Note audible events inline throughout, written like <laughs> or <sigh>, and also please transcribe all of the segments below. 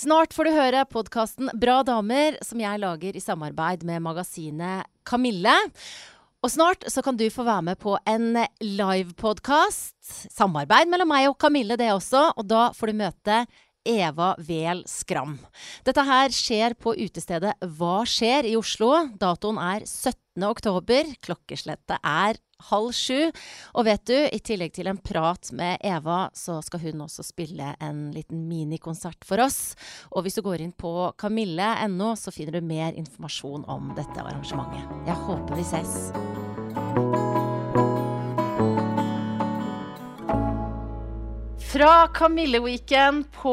Snart får du høre podkasten Bra damer, som jeg lager i samarbeid med magasinet Kamille. Og snart så kan du få være med på en livepodkast. Samarbeid mellom meg og Kamille, det også. Og da får du møte Eva Vel Skram. Dette her skjer på utestedet Hva skjer i Oslo. Datoen er 17. oktober. Klokkeslettet er halv sju. Og vet du, i tillegg til en prat med Eva, så skal hun også spille en liten minikonsert for oss. Og hvis du går inn på kamille.no, så finner du mer informasjon om dette arrangementet. Jeg håper vi ses. Fra Kamille-weekend på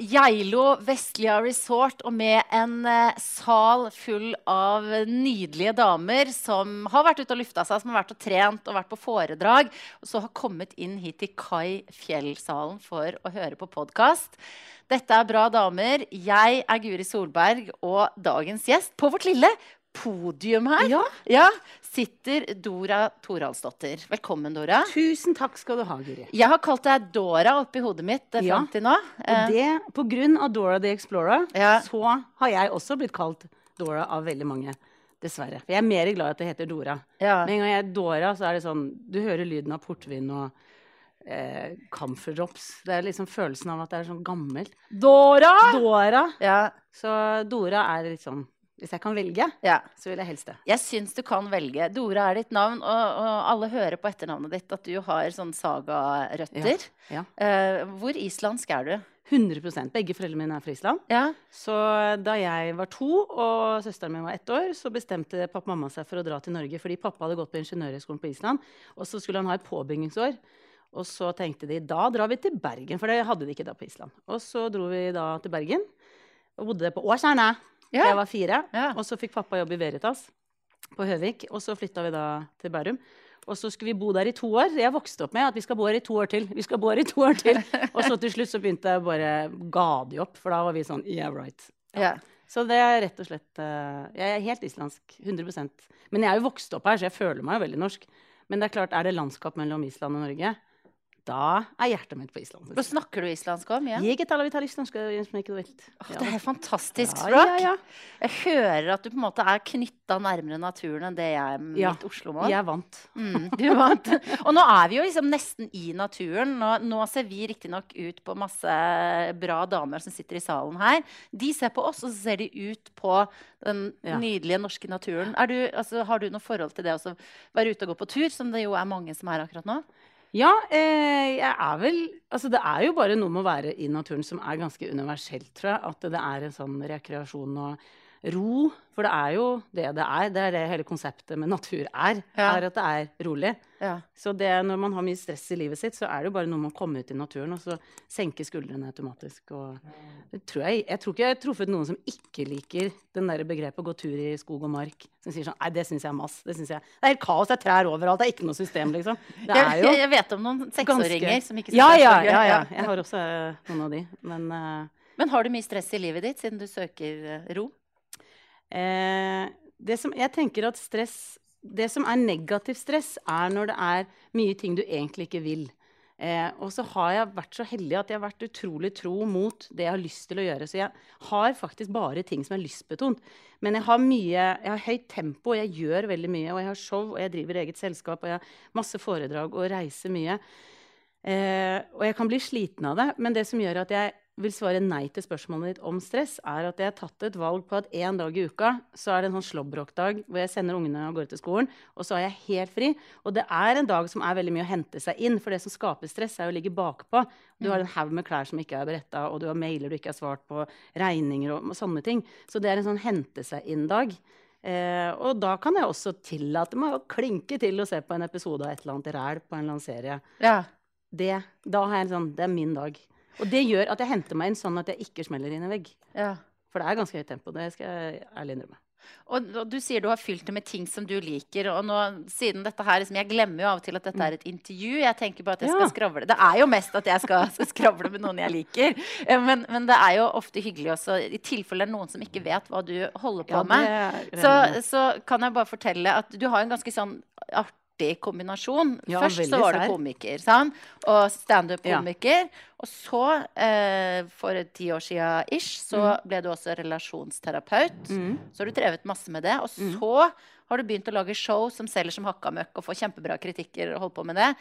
Geilo Vestlia Resort og med en eh, sal full av nydelige damer som har vært ute og lufta seg, som har vært og trent og vært på foredrag, og så har kommet inn hit til Kai Fjell-salen for å høre på podkast. Dette er Bra damer. Jeg er Guri Solberg, og dagens gjest på vårt lille podium her Ja. ja, sitter Dora Toralsdottir. Velkommen, Dora. Tusen takk skal du ha, Guri. Jeg har kalt deg Dora oppi hodet mitt eh, Ja. fram til nå. Og Eh, det, på grunn av Dora the Explorer, så har jeg også blitt kalt Dora av veldig mange. Dessverre. For jeg er mer glad i at det heter Dora. Med en gang jeg er Dora, så er det sånn Du hører lyden av portvin og eh, drops. Det er liksom følelsen av at det er sånn gammelt. Dora! Dora. Ja, Så Dora er litt sånn Hvis jeg kan velge, ja. så vil jeg helst det. Jeg syns du kan velge. Dora er ditt navn, og, og alle hører på etternavnet ditt at du har sånn sagarøtter. Ja. Eh, hvor islandsk er du? 100 Begge foreldrene mine er fra Island. Ja. Så da jeg var to og søsteren min var ett år, så bestemte pappa og mamma seg for å dra til Norge. Fordi pappa hadde gått på ingeniørhøgskolen på Island, og så skulle han ha et påbyggingsår. Og så tenkte de da drar vi til Bergen, for det hadde de ikke da på Island. Og så dro vi da til Bergen og bodde på Åsane. Ja. Jeg var fire. Og så fikk pappa jobb i Veritas på Høvik. Og så flytta vi da til Bærum. Og så skulle vi bo der i to år. Jeg vokste opp med at vi skal bo her i to år til. Vi skal bo her i to år til. <laughs> Og så til slutt så begynte jeg bare ga de opp, for da var vi sånn yeah, right. ja. Så det er rett og slett eh, Jeg er helt islandsk. 100% Men jeg er jo vokst opp her, så jeg føler meg jo veldig norsk. Men det er klart, er det landskap mellom Island og Norge, da er hjertet mitt på Island. Og snakker du islandsk òg? Ja. Jeg get alla vital islandska, som ikke vilt. Det er fantastisk språk. ja, ja. Jeg hører at du på en måte er knytta nærmere naturen enn det jeg er Ja. mitt Oslo-mål. Jeg er vant. Mm, du vant. Og nå er vi jo liksom nesten i naturen. Nå, nå ser vi riktignok ut på masse bra damer som sitter i salen her. De ser på oss, og så ser de ut på den nydelige norske naturen. Du, altså, har du noe forhold til det å være ute og gå på tur, som det jo er mange som er akkurat nå? Ja, eh, jeg er vel Altså, det er jo bare noe med å være i naturen som er ganske universelt, tror jeg. At det er en sånn rekreasjon og ro. For det er jo det det er. Det er det hele konseptet med natur er. Ja. Er at det er rolig. Ja. Så det, når man har mye stress i livet sitt, så er det jo bare noe med å komme ut i naturen og så senke skuldrene automatisk. Tror jeg, jeg tror ikke jeg har truffet noen som ikke liker den der begrepet 'gå tur i skog og mark'. Som sier sånn Nei, det syns jeg er mass. Det, jeg. det er helt kaos. Det er trær overalt. Det er ikke noe system, liksom. Det er Jeg, jo jeg vet om noen seksåringer som ikke ja, ja, ja, ja. Jeg har også eh, noen av de. Men uh, Men har du mye stress i livet ditt siden du søker eh, ro? Eh, det som, jeg tenker at stress Det som er negativt stress, er når det er mye ting du egentlig ikke vil. Eh, og så har jeg vært så heldig at jeg har vært utrolig tro mot det jeg har lyst til å gjøre. Så jeg har faktisk bare ting som er lystbetont. Men jeg har mye, jeg har høyt tempo, og jeg gjør veldig mye. Og jeg har show, og jeg driver eget selskap, og jeg har masse foredrag og reiser mye. Eh, og jeg kan bli sliten av det, men det som gjør at jeg vil svare nei til spørsmålet ditt om stress, er at jeg har tatt et valg på at én dag i uka så er det en sånn slåbrokdag hvor jeg sender ungene av gårde til skolen, og så er jeg helt fri. Og det er en dag som er veldig mye å hente seg inn, for det som skaper stress, er å ligge bakpå. Du har en haug med klær som ikke er beretta, og du har mailer du ikke har svart på, regninger og sånne ting. Så det er en sånn hente seg inn-dag. Eh, og da kan jeg også tillate meg å klinke til å se på en episode av et eller annet ræl på en eller annen serie Ja. det, da har jeg en sånn, det er min dag. Og det gjør at jeg henter meg inn sånn at jeg ikke smeller inn i vegg. ja. For det er ganske høyt tempo. Det skal jeg ærlig innrømme. Og, og du sier du har fylt det med ting som du liker. Og nå, siden dette her, liksom, Jeg glemmer jo av og til at dette er et intervju. Jeg tenker bare at jeg skal Ja. skravle. Det er jo mest at jeg skal, skal skravle med noen jeg liker. Eh, Men, men det er jo ofte hyggelig også, i tilfelle det er noen som ikke vet hva du holder på Ja, med. Så, så kan jeg bare fortelle at du har en ganske sånn artig kombinasjon. Ja, Først så var du komiker, sant? Og standup-komiker. Og så, eh, for ti år sia ish, så ble du også relasjonsterapeut. Mm. Så har du drevet masse med det. Og så har du begynt å lage show som selger som hakka møkk og får kjempebra kritikker og holdt på med det.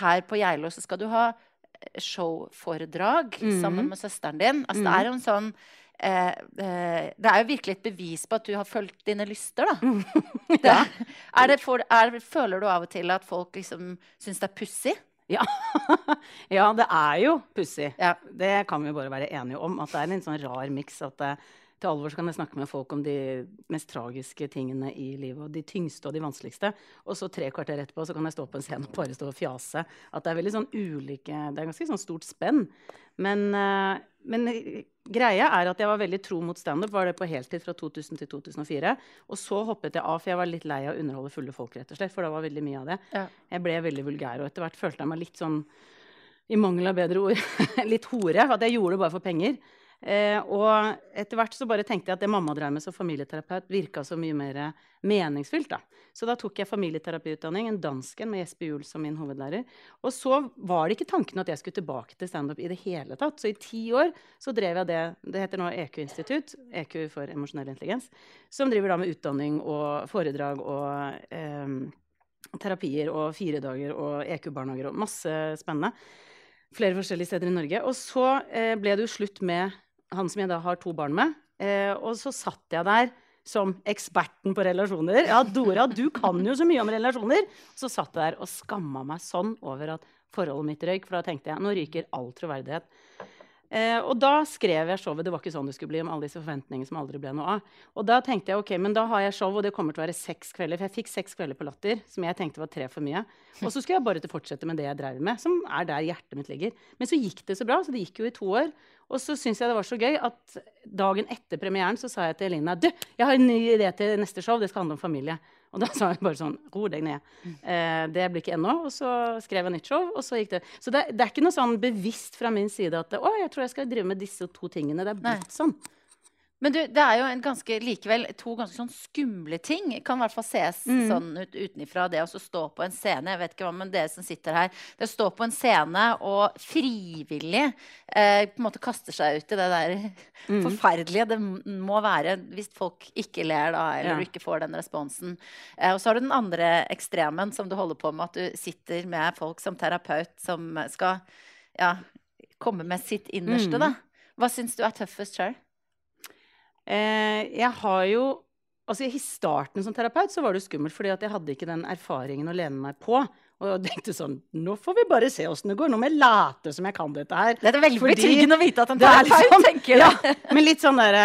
Her på Geilo så skal du ha eh, showforedrag mm. sammen med søsteren din. Altså, Det er jo en sånn eh, eh, Det er jo virkelig et bevis på at du har fulgt dine lyster, da. <laughs> Det, er det for, er, føler du av og til at folk liksom syns det er pussig? Ja. <laughs> ja, det er jo pussig. Ja. Det kan vi bare være enige om. At det er en sånn rar miks. At det, til alvor så kan jeg snakke med folk om de mest tragiske tingene i livet. Og de tyngste og de vanskeligste. Og så tre kvarter etterpå så kan jeg stå på en scene og bare stå og fjase. At det er veldig sånn ulike Det er ganske sånn stort spenn. Men, eh, men eh, greia er at jeg var veldig tro mot standup. Var det på heltid fra 2000 til 2004. Og så hoppet jeg av, for jeg var litt lei av å underholde fulle folk, rett og slett. For det var veldig mye av det. Ja. Jeg ble veldig vulgær, og etter hvert følte jeg meg litt sånn i mangel av bedre ord, <laughs> litt hore. At jeg gjorde det bare for penger. Eh, og etter hvert så bare tenkte jeg at det mamma drev med som familieterapeut, virka så mye mer meningsfylt. da. Så da tok jeg familieterapiutdanning, en dansken med Jesper Juel som min hovedlærer. Og så var det ikke tanken at jeg skulle tilbake til standup i det hele tatt. Så i ti år så drev jeg det. Det heter nå EQ-institutt, EQ for emosjonell intelligens, som driver da med utdanning og foredrag og eh, terapier og fire dager og EQ-barnehager og masse spennende. Flere forskjellige steder i Norge. Og så eh, ble det jo slutt med han som jeg da har to barn med. Eh, og så satt jeg der som eksperten på relasjoner. Ja, Dora, du kan jo så mye om relasjoner! Så satt jeg der og skamma meg sånn over at forholdet mitt røyk. For da tenkte jeg nå ryker all troverdighet. Eh, og da skrev jeg showet. Det var ikke sånn det skulle bli, om alle disse forventningene som aldri ble noe av. Og da tenkte jeg ok, men da har jeg show, og det kommer til å være seks kvelder. For jeg fikk seks kvelder på Latter, som jeg tenkte var tre for mye. Og så skulle jeg bare til å fortsette med det jeg drev med, som er der hjertet mitt ligger. Men så gikk det så bra, så det gikk jo i to år. Og så syntes jeg det var så gøy at dagen etter premieren så sa jeg til Elina du, jeg har en ny idé til neste show, det skal handle om familie. Og da <laughs> sa hun bare sånn Ro deg ned. Eh, det blir ikke ennå. Og så skrev jeg nytt show, og så gikk det. Så det, det er ikke noe sånn bevisst fra min side at å, jeg tror jeg skal drive med disse to tingene. Det er blitt sånn. Men du, det er jo en ganske, likevel to ganske sånn skumle ting. Kan i hvert fall ses Mm. sånn ut utenifra. Det å stå på en scene, jeg vet ikke hva, men dere som sitter her Det å stå på en scene og frivillig eh, på en måte kaster seg ut i det der Mm. forferdelige det må være hvis folk ikke ler da, eller Ja. du ikke får den responsen. Eh, og så har du den andre ekstremen som du holder på med, at du sitter med folk som terapeut som skal ja, komme med sitt innerste, Mm. da. Hva syns du er tøffest sjøl? Eh, jeg har jo Altså I starten som terapeut så var det skummelt, fordi at jeg hadde ikke den erfaringen å lene meg på. Og jeg tenkte sånn Nå får vi bare se åssen det går. Nå må jeg late som jeg kan dette her. Det er veldig Fordi betryggende å vite at en det er terapeut liksom- tenker det. Ja, men litt sånn derre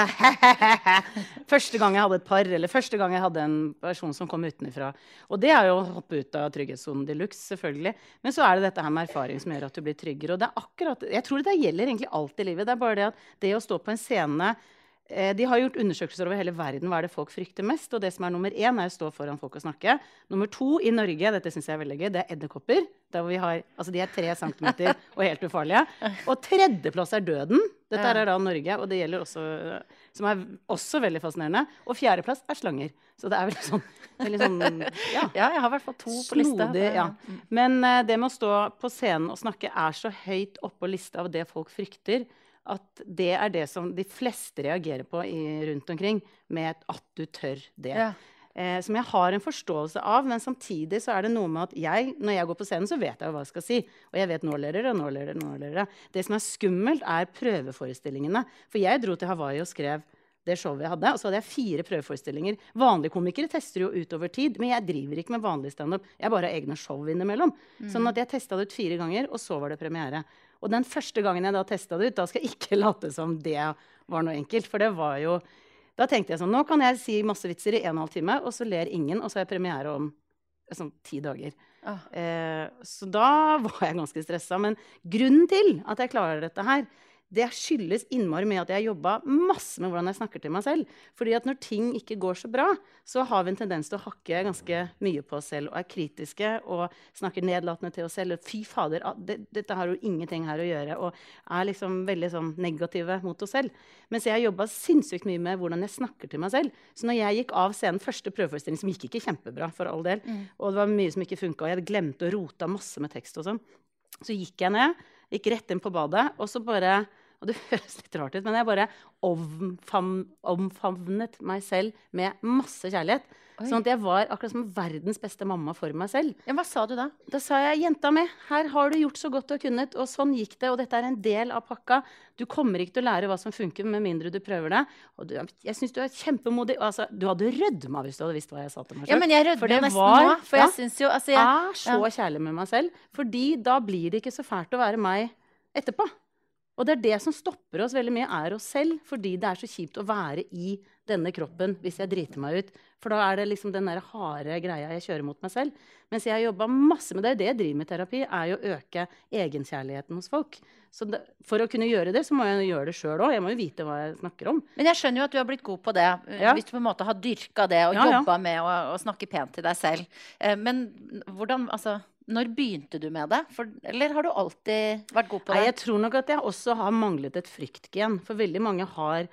<laughs> Første gang jeg hadde et par, eller første gang jeg hadde en person som kom utenfra. Og det er jo å hoppe ut av trygghetssonen de luxe, selvfølgelig. Men så er det dette her med erfaring som gjør at du blir tryggere. Og det er akkurat Jeg tror det gjelder egentlig alt i livet. Det er bare det at det å stå på en scene de har gjort undersøkelser over hele verden. Hva er det folk frykter mest? Og det som er nummer én, er å stå foran folk og snakke. Nummer to i Norge, dette synes jeg er veldig gøy, det er edderkopper. Der hvor vi har, altså De er tre centimeter <laughs> og helt ufarlige. Og tredjeplass er døden. Dette er da Norge, og det gjelder også Som er også veldig fascinerende. Og fjerdeplass er slanger. Så det er veldig sånn, veldig sånn ja, <laughs> Ja, jeg har i hvert fall to på lista. Snodig, ja. Men eh, det med å stå på scenen og snakke er så høyt oppå lista av det folk frykter, at det er det som de fleste reagerer på i, rundt omkring, med at du tør det. Ja. Eh, som jeg har en forståelse av, men samtidig så er det noe med at jeg, når jeg går på scenen, så vet jeg hva jeg skal si. Og jeg vet nå ler dere, nå ler dere, nå ler dere. Det som er skummelt, er prøveforestillingene. For jeg dro til Hawaii og skrev det showet jeg hadde, og så hadde jeg fire prøveforestillinger. Vanlige komikere tester jo utover tid, men jeg driver ikke med vanlig standup. Jeg bare har egne show innimellom. Sånn at jeg testa det ut fire ganger, og så var det premiere. Og den første gangen jeg da testa det ut, da skal jeg ikke <laughs> late som det var noe enkelt. For det var jo Da tenkte jeg sånn Nå kan jeg si masse vitser i en og en halv time, og så ler ingen, og så har jeg premiere om sånn ti dager. Ah. Eh, så da var jeg ganske stressa. Men grunnen til at jeg klarer dette her, det skyldes innmari mye at jeg har jobba masse med hvordan jeg snakker til meg selv. Fordi at når ting ikke går så bra, så har vi en tendens til å hakke ganske mye på oss selv og er kritiske og snakker nedlatende til oss selv. Fy fader, det, dette har jo ingenting her å gjøre. Og er liksom veldig sånn negative mot oss selv. Mens jeg har jobba sinnssykt mye med hvordan jeg snakker til meg selv. Så når jeg gikk av scenen, første prøveforestilling, som gikk ikke kjempebra, for all del, mm. og det var mye som ikke funka, og jeg hadde glemt å rota masse med tekst og sånn, så gikk jeg ned, gikk rett inn på badet, og så bare og det <laughs> høres litt rart ut, men jeg bare omfavnet meg selv med masse kjærlighet. Oi. Sånn at jeg var akkurat som verdens beste mamma for meg selv. Ja, hva sa du da? Da sa jeg 'jenta mi, her har du gjort så godt du har kunnet', og sånn gikk det, og dette er en del av pakka. Du kommer ikke til å lære hva som funker, med mindre du prøver det. Og du, jeg syns du er kjempemodig. Altså, du hadde rødma hvis du hadde visst hva jeg sa til meg selv. Ja, men jeg rødmer nesten var, nå. For ja, jeg syns jo altså, jeg, er så ja. kjærlig med meg selv. Fordi da blir det ikke så fælt å være meg etterpå. Og det er det som stopper oss veldig mye, er oss selv. Fordi det er så kjipt å være i denne kroppen hvis jeg driter meg ut. For da er det liksom den der harde greia jeg kjører mot meg selv. Mens jeg har jobba masse med det, det jeg driver med terapi, er jo å øke egenkjærligheten hos folk. Så det, for å kunne gjøre det, så må jeg gjøre det sjøl òg. Jeg må jo vite hva jeg snakker om. Men jeg skjønner jo at du har blitt god på det. Ja. Hvis du på en måte har dyrka det og ja, jobba ja. med å, å, snakke pent til deg selv. Eh, men hvordan Altså når begynte du med det? For, eller har du alltid vært god på det? Nei, jeg tror nok at jeg også har manglet et fryktgen. For veldig mange har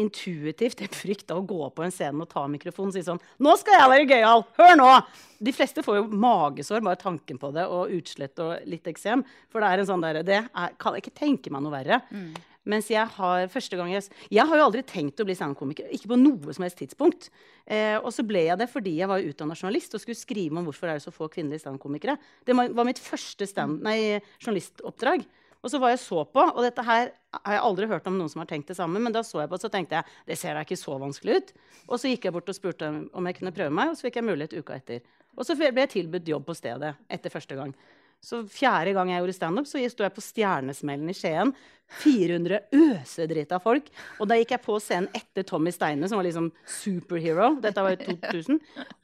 intuitivt en frykt av å gå på en scene og ta mikrofonen og si sånn 'Nå skal jeg være gøyal! Hør nå!' De fleste får jo magesår bare tanken på det, og utslett og litt eksem. For det er en sånn der, det er, kan jeg ikke tenke meg noe verre. Mm. Mens jeg har første gang jeg, jeg har jo aldri tenkt å bli standup-komiker. Ikke på noe som helst tidspunkt. Eh, og så ble jeg det fordi jeg var utdanna journalist og skulle skrive om hvorfor det er så få kvinnelige standup-komikere. Det var mitt første stand, nei, journalistoppdrag. Og så var jeg så på, og dette her har jeg aldri hørt om noen som har tenkt det samme, men da så jeg på, så tenkte jeg det ser da ikke så vanskelig ut. Og så gikk jeg bort og spurte om jeg kunne prøve meg, og så fikk jeg mulighet uka etter. Og så ble jeg tilbudt jobb på stedet etter første gang. Så fjerde gang jeg gjorde standup, så sto jeg på Stjernesmellen i Skien. 400 øsedrita folk. Og da gikk jeg på scenen etter Tommy Steine, som var liksom superhero. Dette var i 2000.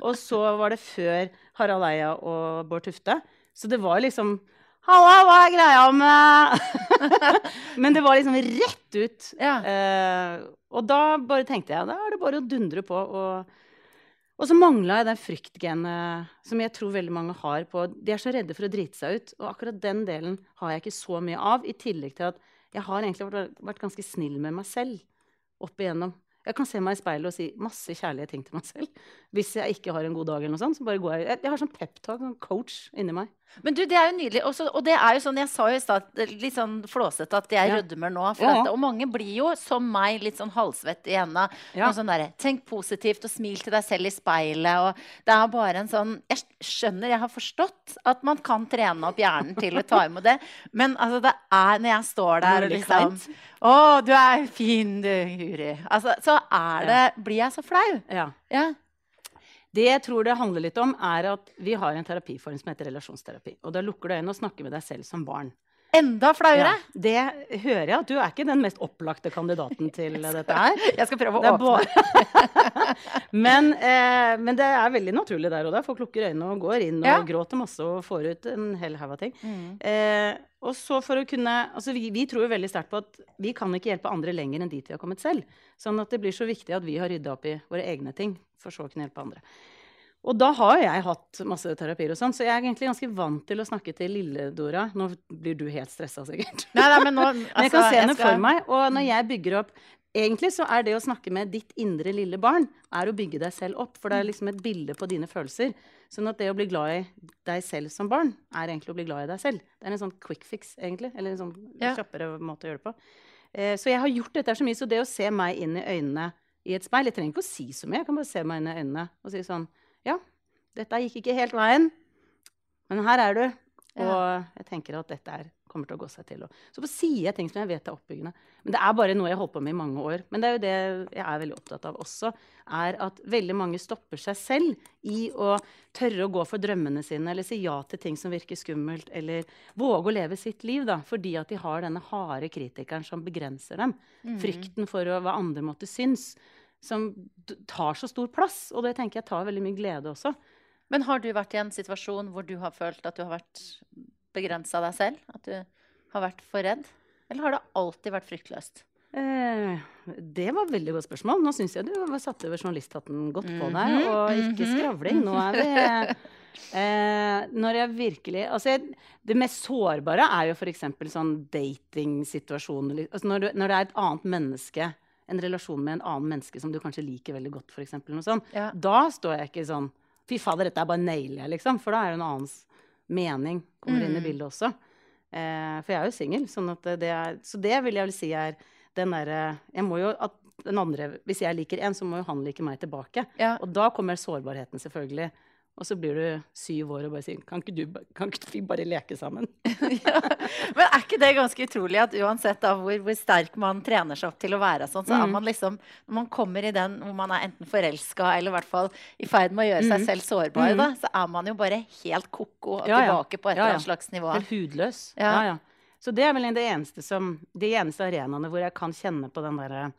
Og så var det før Harald Eia og Bård Tufte. Så det var liksom Halla, hva er greia med <laughs> Men det var liksom rett ut. Ja. Uh, og da bare tenkte jeg da er det bare å dundre på. og og så mangla jeg den fryktgenet som jeg tror veldig mange har på De er så redde for å drite seg ut. Og akkurat den delen har jeg ikke så mye av. I tillegg til at jeg har egentlig vært, vært ganske snill med meg selv opp igjennom. Jeg kan se meg i speilet og si masse kjærlige ting til meg selv. Hvis jeg ikke har en god dag, eller noe sånt, så bare går jeg Jeg, har sånn peptalk, sånn coach inni meg. Men du, det er jo nydelig. Også, og det er jo sånn, jeg sa jo i stad litt sånn flåsete at jeg ja. rødmer nå. Ja. At, og mange blir jo, som meg, litt sånn halvsvett i henda. Ja. Sånn der, Tenk positivt og smil til deg selv i speilet. Og det er bare en sånn Jeg skjønner, jeg har forstått at man kan trene opp hjernen til å ta imot det. Men altså, det er når jeg står der og liksom Å, du er fin, du, Huri. Altså, så er det Blir jeg så flau. Ja. ja. Det jeg tror det handler litt om, er at vi har en terapiform som heter relasjonsterapi. Og da lukker du øynene og snakker med deg selv som barn. Enda flauere? Ja, det hører jeg du er ikke den mest opplagte kandidaten til <laughs> dette her. Jeg skal prøve å åpne. <laughs> men, eh, men, det er veldig naturlig der og da. Folk lukker øynene og går inn og ja. gråter masse og får ut en hel haug av ting. Mm. Eh, og så for å kunne, altså vi, vi tror jo veldig sterkt på at vi kan ikke hjelpe andre lenger enn dit vi har kommet selv. Sånn at det blir så viktig at vi har rydda opp i våre egne ting, for så å kunne hjelpe andre. Og da har jeg hatt masse terapier, og sånn, så jeg er egentlig ganske vant til å snakke til Lille-Dora. Nå blir du helt stressa, sikkert. Nei, nei, men, nå, altså, <laughs> men jeg kan altså, se henne skal... for meg. Og når jeg bygger opp Egentlig så er det å snakke med ditt indre lille barn er å bygge deg selv opp. For det er liksom et bilde på dine følelser. Sånn at det å bli glad i deg selv som barn, er egentlig å bli glad i deg selv. Det er en sånn quick fix, egentlig. Eller en sånn ja. kjappere måte å gjøre det på. Eh, så jeg har gjort dette så mye. Så det å se meg inn i øynene i et speil Jeg trenger ikke å si så mye. Jeg kan bare se meg inn i øynene og si sånn Ja, dette gikk ikke helt veien, men her er du. Og jeg tenker at dette er, kommer til å gå seg til. Så sier jeg ting som jeg vet er oppbyggende. Men det er bare noe jeg har holdt på med i mange år. Men det er jo det jeg er veldig opptatt av også, er at veldig mange stopper seg selv i å tørre å gå for drømmene sine, eller si ja til ting som virker skummelt, eller våge å leve sitt liv, da, fordi at de har denne harde kritikeren som begrenser dem. Mm. Frykten for å, hva andre måtte synes, som tar så stor plass. Og det tenker jeg tar veldig mye glede også. Men har du vært i en situasjon hvor du har følt at du har vært begrensa deg selv? At du har vært for redd? Eller har det alltid vært fryktløst? Eh, det var et veldig godt spørsmål. Nå syns jeg du satte journalisthatten godt på deg. Mhm, Og ikke mhm. skravling. Nå er vi <laughs> eh, Når jeg virkelig Altså, jeg, det mest sårbare er jo f.eks. sånn datingsituasjoner. Altså når, du, når det er et annet menneske, en relasjon med en annen menneske som du kanskje liker veldig godt, for eksempel, Ja. da står jeg ikke sånn Fy fader, dette er bare nailer liksom. For da er det en annens mening kommer inn i Mm. bildet også. Eh, for jeg er jo singel, sånn Så det vil jeg vel si er den derre Jeg må jo at den andre Hvis jeg liker en, så må jo han like meg tilbake. Ja. Og da kommer sårbarheten, selvfølgelig. Og så blir du syv år og bare sier Kan ikke, du, kan ikke vi bare leke sammen? <laughs> ja. Men er ikke det ganske utrolig at uansett da hvor, hvor sterk man trener seg opp til å være sånn, så er Mhm. man liksom Når man kommer i den hvor man er enten forelska eller i hvert fall i ferd med å gjøre seg Mhm. selv sårbar, Mhm. da, så er man jo bare helt ko-ko og Ja, ja. tilbake på et eller annet slags nivå. Helt hudløs. Ja. Ja. Ja, Så det er vel det eneste som, de eneste arenaene hvor jeg kan kjenne på den derre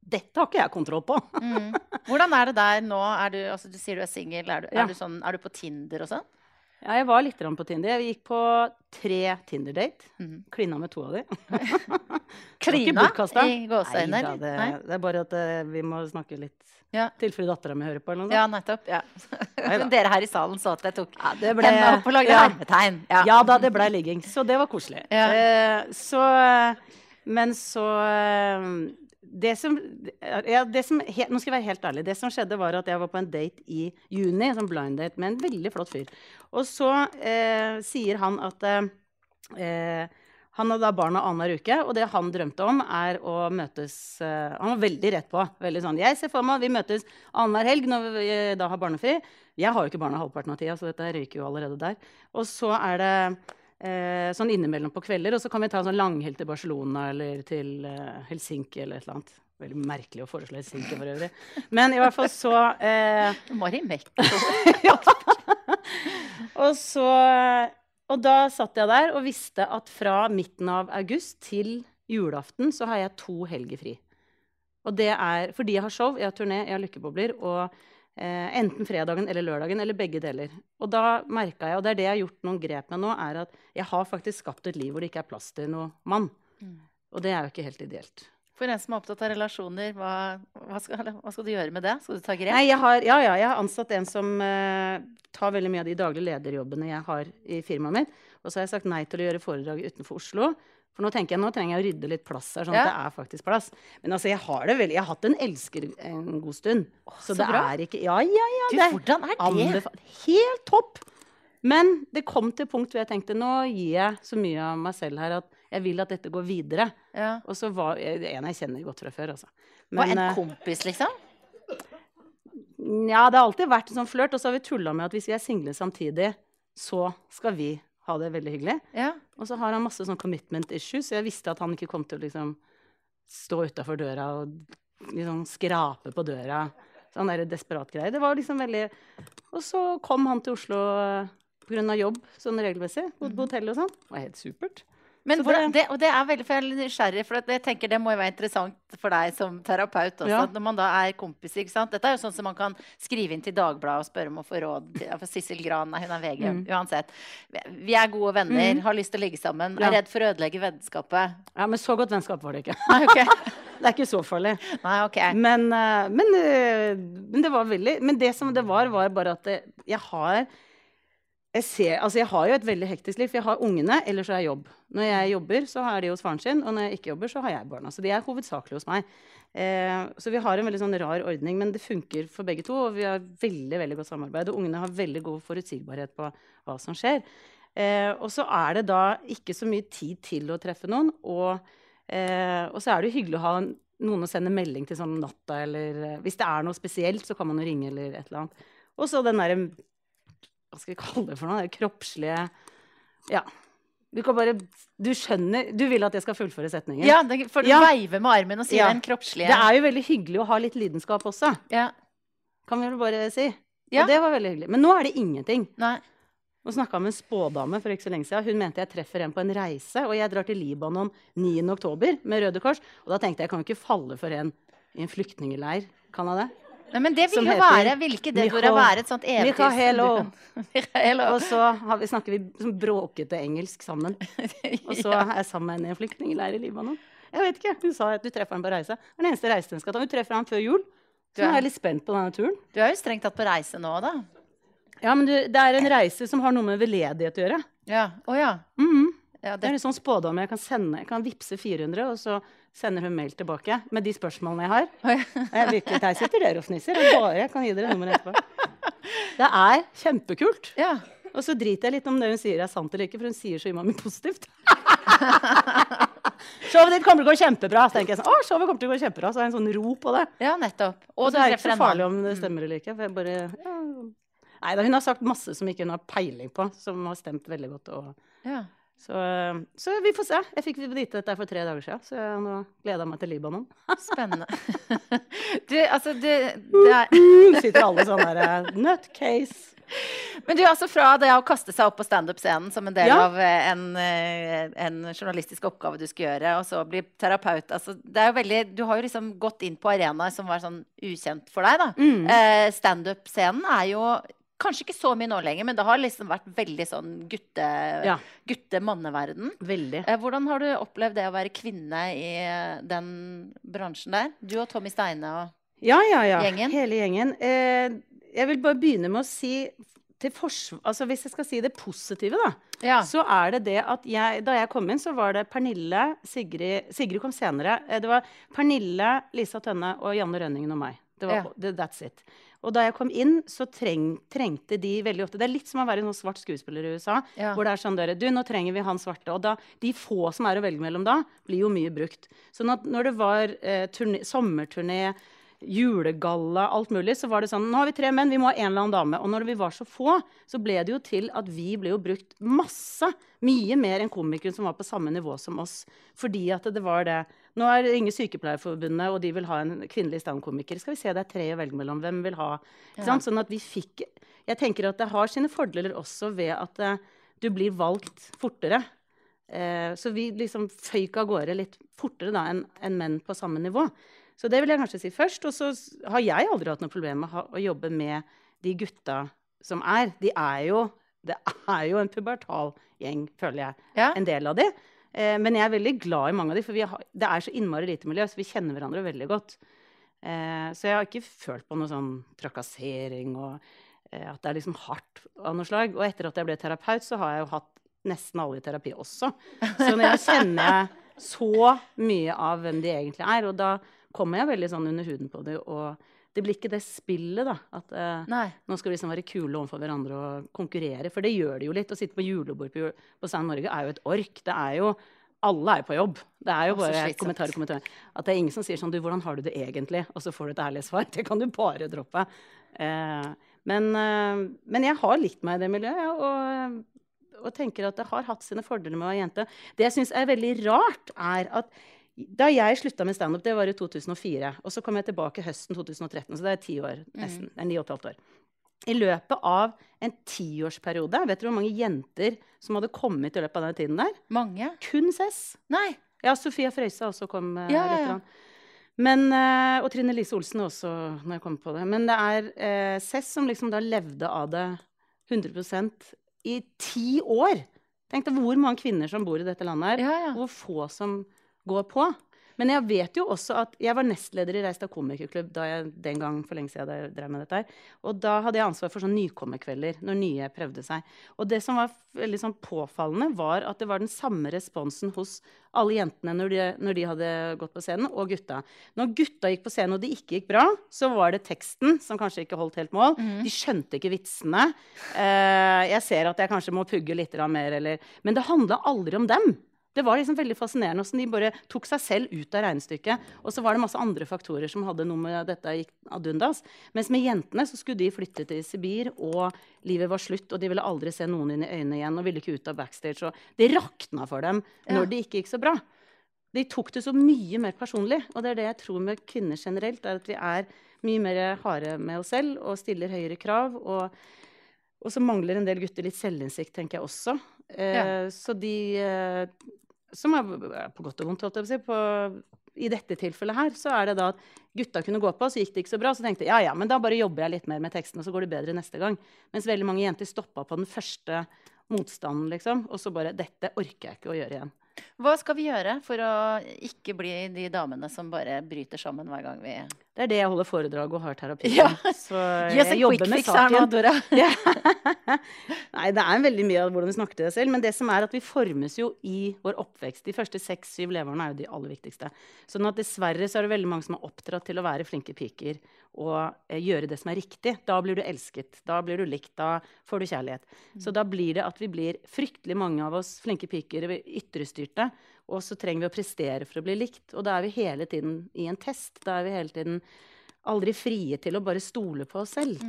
Dette har ikke jeg kontroll på. <laughs> Mm. Hvordan er det der nå? Er du, altså, du sier du er singel. Er, du- Ja. er, sånn, er du på Tinder og sånn? Ja, jeg var litt på Tinder. Jeg gikk på tre Tinder-date. Mm. Klina med to av de. <laughs> Klina i gåseøyne? Nei det, det er bare at uh, vi må snakke litt Ja. Tilfelle dattera mi hører på, eller noe Ja, nettopp. Ja. <laughs> Men dere her i salen så at jeg tok Ja, det hendene opp og lagde ja. hermetegn. Ja. Ja da, det blei ligging. Så det var koselig. Eh, så Men så eh, det som, ja, det som he, Nå skal jeg være helt ærlig. Det som skjedde, var at jeg var på en date i juni, en sånn blind date, med en veldig flott fyr. Og så eh, sier han at eh, han hadde da barna annenhver uke, og det han drømte om, er å møtes eh, Han var veldig rett på. veldig sånn, Jeg ser for meg vi møtes annenhver helg når vi eh, da har barnefri. Jeg har jo ikke barna halvparten av tida, så dette ryker jo allerede der. Og så er det eh, sånn innimellom på kvelder, og så kan vi ta en sånn langhelg til Barcelona eller til eh, Helsinki eller et eller annet. Veldig merkelig å foreslå Helsinki for øvrig. Men i hvert fall så eh, <laughs> Mari Mek. <laughs> Og så Og da satt jeg der og visste at fra midten av august til julaften så har jeg to helger fri. Og det er fordi jeg har show, jeg har turné, jeg har lykkebobler. Og enten fredagen eller lørdagen, eller begge deler. Og da merka jeg, og det er det jeg har gjort noen grep med nå, er at jeg har faktisk skapt et liv hvor det ikke er plass til noen mann. Mm. Og det er jo ikke helt ideelt. For en som er opptatt av relasjoner, hva, hva, skal, hva skal du gjøre med det? Skal du ta grep? Nei, jeg har, ja, ja, jeg har ansatt en som eh, tar veldig mye av de daglige lederjobbene jeg har i firmaet mitt. Og så har jeg sagt nei til å gjøre foredrag utenfor Oslo. For nå tenker jeg, nå trenger jeg å rydde litt plass her, sånn Ja. at det er faktisk plass. Men altså, jeg har det veldig Jeg har hatt en elsker en god stund. så, så det bra. er ikke Ja, ja, ja. Du, det hvordan er det? Helt topp! Men det kom til punkt hvor jeg tenkte nå gir jeg så mye av meg selv her at jeg vil at dette går videre. Ja. Og så var det en jeg kjenner godt fra før, altså. Og en eh, kompis, liksom? ja, det har alltid vært en sånn flørt. Og så har vi tulla med at hvis vi er single samtidig, så skal vi ha det veldig hyggelig. Ja. Og så har han masse sånn commitment issues, så jeg visste at han ikke kom til å liksom stå utafor døra og liksom skrape på døra. Sånn der desperat greie. Det var liksom veldig Og så kom han til Oslo pga. på grunn av jobb sånn regelmessig. Bodde på hotell og sånn. Det var helt supert. Men det- det, og det er veldig for jeg er nysgjerrig, for jeg tenker det må jo være interessant for deg som terapeut også, Ja. når man da er kompiser. ikke sant? Dette er jo sånn som man kan skrive inn til Dagbladet og spørre om å få råd. For Sissel Gran, nei, hun er VG, Mm. uansett. Vi er gode venner, Mm. har lyst til å ligge sammen, Ja. er redd for å ødelegge vennskapet. Ja, men så godt vennskap var det ikke. Nei, okay. <laughs> Det er ikke så farlig. Nei, ok. Men, eh, men, eh, men det var veldig Men det som det var, var bare at jeg har jeg, ser, altså jeg har jo et veldig hektisk liv, for jeg har ungene, eller så er jeg jobb. Når jeg jobber, så er de hos faren sin, og når jeg ikke jobber, så har jeg barna. Så de er hovedsakelig hos meg. Eh, så vi har en veldig sånn rar ordning, men det funker for begge to. Og vi har veldig veldig godt samarbeid, og ungene har veldig god forutsigbarhet på hva som skjer. Eh, og så er det da ikke så mye tid til å treffe noen. Og, eh, og så er det jo hyggelig å ha noen å sende melding til sånn natta, eller eh, hvis det er noe spesielt, så kan man jo ringe eller et eller annet. Og så den derre Hva skal vi kalle det for noe? Det kroppslige Ja. Du kan bare Du skjønner Du vil at jeg skal fullføre setningen? Ja, det, for du Ja. veiver med armen og sier Ja. den kroppslige Det er jo veldig hyggelig å ha litt lidenskap også, ja. kan vi vel bare si. Ja. Og det var veldig hyggelig. Men nå er det ingenting. Nei. Nå snakka med en spådame for ikke så lenge siden. Hun mente jeg treffer en på en reise, og jeg drar til Libanon 9. oktober med Røde Kors. Og da tenkte jeg jeg kan jo ikke falle for en i en flyktningleir. Kan jeg det? Nei, men det vil jo være Hvilke det burde være et sånt evig. <laughs> Og så har vi, snakker vi sånn bråkete engelsk sammen. Og så <laughs> er jeg sammen med henne i en flyktningleir i Libanon. Jeg vet ikke, Hun sa at du treffer ham på reise. Det er den eneste reisen hun skal ta. Hun treffer ham før jul. Så nå er- jeg litt spent på denne turen. Du er jo strengt tatt på reise nå, da. Ja, men du, det er en reise som har noe med veldedighet å gjøre. Ja. oh, ja. Mhm. ja Det det, er en sånn spådom jeg kan sende. Jeg kan vippse 400, og så sender hun mail tilbake med de spørsmålene jeg har. <laughs> Jeg vil Der sitter dere og fnisser. og Bare jeg kan gi dere nummeret etterpå. <laughs> Det er kjempekult. ja. Og så driter jeg litt om det hun sier er sant eller ikke, for hun sier så innmari positivt. <laughs> showet ditt kommer til å gå kjempebra. Så tenker jeg sånn, å, showet kommer til å gå kjempebra. Så har jeg en sånn ro på det. ja, nettopp. Og og så er det ikke så farlig om det stemmer eller ikke. For jeg bare, ja. Nei hun har sagt masse som ikke hun har peiling på, som har stemt veldig godt. Og, Ja. Så, så vi får se. Jeg fikk vite dette for tre dager siden, så jeg nå gleder jeg meg til Libanon. <laughs> Spennende. <laughs> Du, altså, du det er <laughs> Sitter alle sånn der eh, nutcase. Men du, altså fra det å kaste seg opp på standup-scenen som en del Ja. av eh, en, eh, en journalistisk oppgave du skal gjøre, og så bli terapeut altså, det er jo veldig, Du har jo liksom gått inn på arenaer som var sånn ukjent for deg. da. Mm. Eh, Standup-scenen er jo kanskje ikke så mye nå lenger, men det har liksom vært veldig sånn gutte, Ja. gutte-manneverden. Veldig. Eh, hvordan har du opplevd det å være kvinne i eh, den bransjen der? Du og Tommy Steine og Ja, ja, ja. Gjengen? Hele gjengen. Eh, jeg vil bare begynne med å si til. Altså hvis jeg skal si det positive, da. Ja. Så er det det at jeg, da jeg kom inn, så var det Pernille, Sigrid Sigrid kom senere. Det var Pernille, Lisa Tønne og Janne Rønningen og meg. Det var, yeah. that's it. Og da jeg kom inn, så treng, trengte de veldig ofte Det er litt som å være en sånn svart skuespiller i USA. Yeah. Hvor det er sånn dere, Du, nå trenger vi han svarte. Og da, de få som er å velge mellom da, blir jo mye brukt. Så når det var eh, turné, sommerturné, julegalla, alt mulig, så var det sånn Nå har vi tre menn, vi må ha en eller annen dame. Og når vi var så få, så ble det jo til at vi ble jo brukt masse. Mye mer enn komikere som var på samme nivå som oss. Fordi at det var det. Nå er det ingen Sykepleierforbundet, og de vil ha en kvinnelig standkomiker. Skal vi se, det er tre å velge mellom. Hvem vil ha? Sant? Sånn at vi fikk Jeg tenker at det har sine fordeler også ved at uh, du blir valgt fortere. Eh, så vi liksom føyk av gårde litt fortere da enn enn menn på samme nivå. Så det vil jeg kanskje si først. Og så har jeg aldri hatt noe problem med å, jobbe med de gutta som er. De er jo Det er jo en pubertal gjeng, føler jeg. Ja. En del av de. Eh, men jeg er veldig glad i mange av de, for vi har, det er så innmari lite miljø, så vi kjenner hverandre veldig godt. Eh, så jeg har ikke følt på noe sånn trakassering og eh, at det er liksom hardt av noe slag. Og etter at jeg ble terapeut, så har jeg jo hatt nesten alle i terapi også. Så når jeg kjenner så mye av hvem de egentlig er, og da kommer jeg veldig sånn under huden på det. Og det blir ikke det spillet, da. At eh, nå skal vi liksom være kule overfor hverandre og konkurrere. For det gjør det jo litt. Å sitte på julebord på, på Stand Norge er jo et ork. Det er jo alle er på jobb. Det er jo bare slitsomt. kommentar, kommentar. At det er ingen som sier sånn Du, hvordan har du det egentlig? Og så får du et ærlig svar. <laughs> Det kan du bare droppe. Eh, men, eh, men jeg har likt meg i det miljøet, ja, og, og tenker at det har hatt sine fordeler med å være jente. Det jeg syns er veldig rart, er at da jeg slutta med standup, det var i 2004, og så kom jeg tilbake høsten 2013, så det er ti år, nesten. Det er ni og et halvt år. I løpet av en tiårsperiode, vet dere hvor mange jenter som hadde kommet i løpet av den tiden der? Mange? Kun Cess. Nei. Ja, Sofia Frøysa også kom. eh, Ja, ja, litt Men, eh, og Trine Lise Olsen også, når jeg kom på det. Men det er eh, Cess som liksom da levde av det 100% i ti år. Tenk deg hvor mange kvinner som bor i dette landet her. Ja, ja. Hvor få som går på. Men jeg vet jo også at jeg var nestleder i Reistad komikerklubb da jeg den gang for lenge siden jeg drev med dette her. Og da hadde jeg ansvar for sånn nykommerkvelder når nye prøvde seg. Og det som var veldig sånn påfallende, var at det var den samme responsen hos alle jentene når de, når de hadde gått på scenen, og gutta. Når gutta gikk på scenen og det ikke gikk bra, så var det teksten som kanskje ikke holdt helt mål. De skjønte ikke vitsene. Eh, jeg ser at jeg kanskje må pugge litt mer, eller Men det handla aldri om dem. Det var liksom veldig fascinerende hvordan de bare tok seg selv ut av regnestykket. Og så var det masse andre faktorer som hadde noe med dette gikk ad undas. Mens med jentene så skulle de flytte til Sibir, og livet var slutt. Og de ville aldri se noen inn i øynene igjen og ville ikke ut av backstage. Og det rakna for dem Ja. når det ikke gikk så bra. De tok det så mye mer personlig. Og det er det jeg tror med kvinner generelt, er at vi er mye mer harde med oss selv og stiller høyere krav. og og så mangler en del gutter litt selvinnsikt, tenker jeg også. Eh, Ja. Så de eh, Som er på godt og vondt, holdt jeg på å si. På, i dette tilfellet her, så er det da at gutta kunne gå på, så gikk det ikke så bra. Så tenkte jeg ja, ja, men da bare jobber jeg litt mer med teksten, og så går det bedre neste gang. Mens veldig mange jenter stoppa på den første motstanden, liksom. Og så bare Dette orker jeg ikke å gjøre igjen. Hva skal vi gjøre for å ikke bli de damene som bare bryter sammen hver gang vi Det er det jeg holder foredrag og har terapi Ja. Så <laughs> jeg yes, jobber med nå, saken. Dora. <laughs> Ja. <laughs> Nei, det er veldig mye av hvordan vi snakker til det selv. Men det som er at vi formes jo i vår oppvekst. De første seks-syv leveårene er jo de aller viktigste. Sånn at dessverre så er det veldig mange som er oppdratt til å være flinke piker og eh, gjøre det som er riktig. Da blir du elsket. Da blir du likt. Da får du kjærlighet. Så da blir det at vi blir fryktelig mange av oss flinke piker er ytrestyrte. Og så trenger vi å prestere for å bli likt. Og da er vi hele tiden i en test. Da er vi hele tiden aldri frie til å bare stole på oss selv.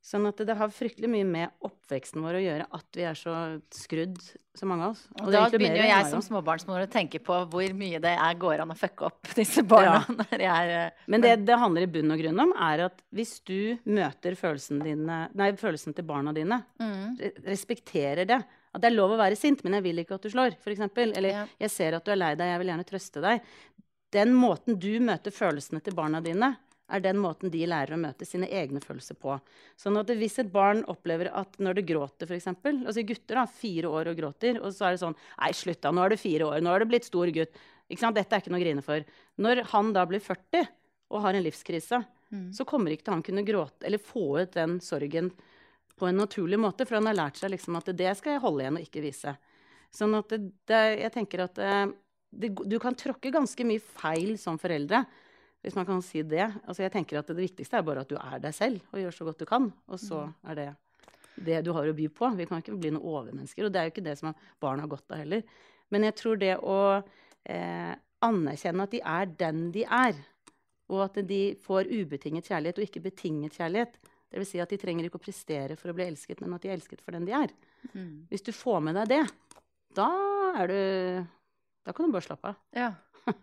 Sånn at det har fryktelig mye med oppveksten vår å gjøre at vi er så skrudd, så mange av oss. Og og da begynner jo jeg som småbarnsmor å tenke på hvor mye det er, går an å fucke opp <laughs> disse barna Ja. <laughs> når jeg er eh, Men det det handler i bunn og grunn om, er at hvis du møter følelsen, dine, nei, følelsen til barna dine, mm, respekterer det At det er lov å være sint, men jeg vil ikke at du slår, f.eks. Eller Ja. jeg ser at du er lei deg, jeg vil gjerne trøste deg. Den måten du møter følelsene til barna dine, er den måten de lærer å møte sine egne følelser på. Sånn at hvis et barn opplever at når det gråter, f.eks. Altså gutter, da, fire år og gråter, og så er det sånn Nei, slutt da, nå er du fire år, nå er du blitt stor gutt. Dette er ikke noe å grine for. Når han da blir 40 og har en livskrise, Mm. så kommer ikke til han kunne gråte eller få ut den sorgen på en naturlig måte, for han har lært seg liksom at det skal jeg holde igjen og ikke vise. Sånn at det, det, jeg tenker at eh, det, du kan tråkke ganske mye feil som foreldre, hvis man kan si det. Altså jeg tenker at det viktigste er bare at du er deg selv og gjør så godt du kan, og så er det det du har å by på. Vi kan ikke bli noen overmennesker, og det er jo ikke det som barn har godt av heller. Men jeg tror det å eh, anerkjenne at de er den de er, og at de får ubetinget kjærlighet og ikke betinget kjærlighet. Vil si at de trenger ikke å prestere for å bli elsket, men at de er elsket for den de er. mm. Hvis du får med deg det, da er du Da kan du bare slappe av. Ja. <laughs>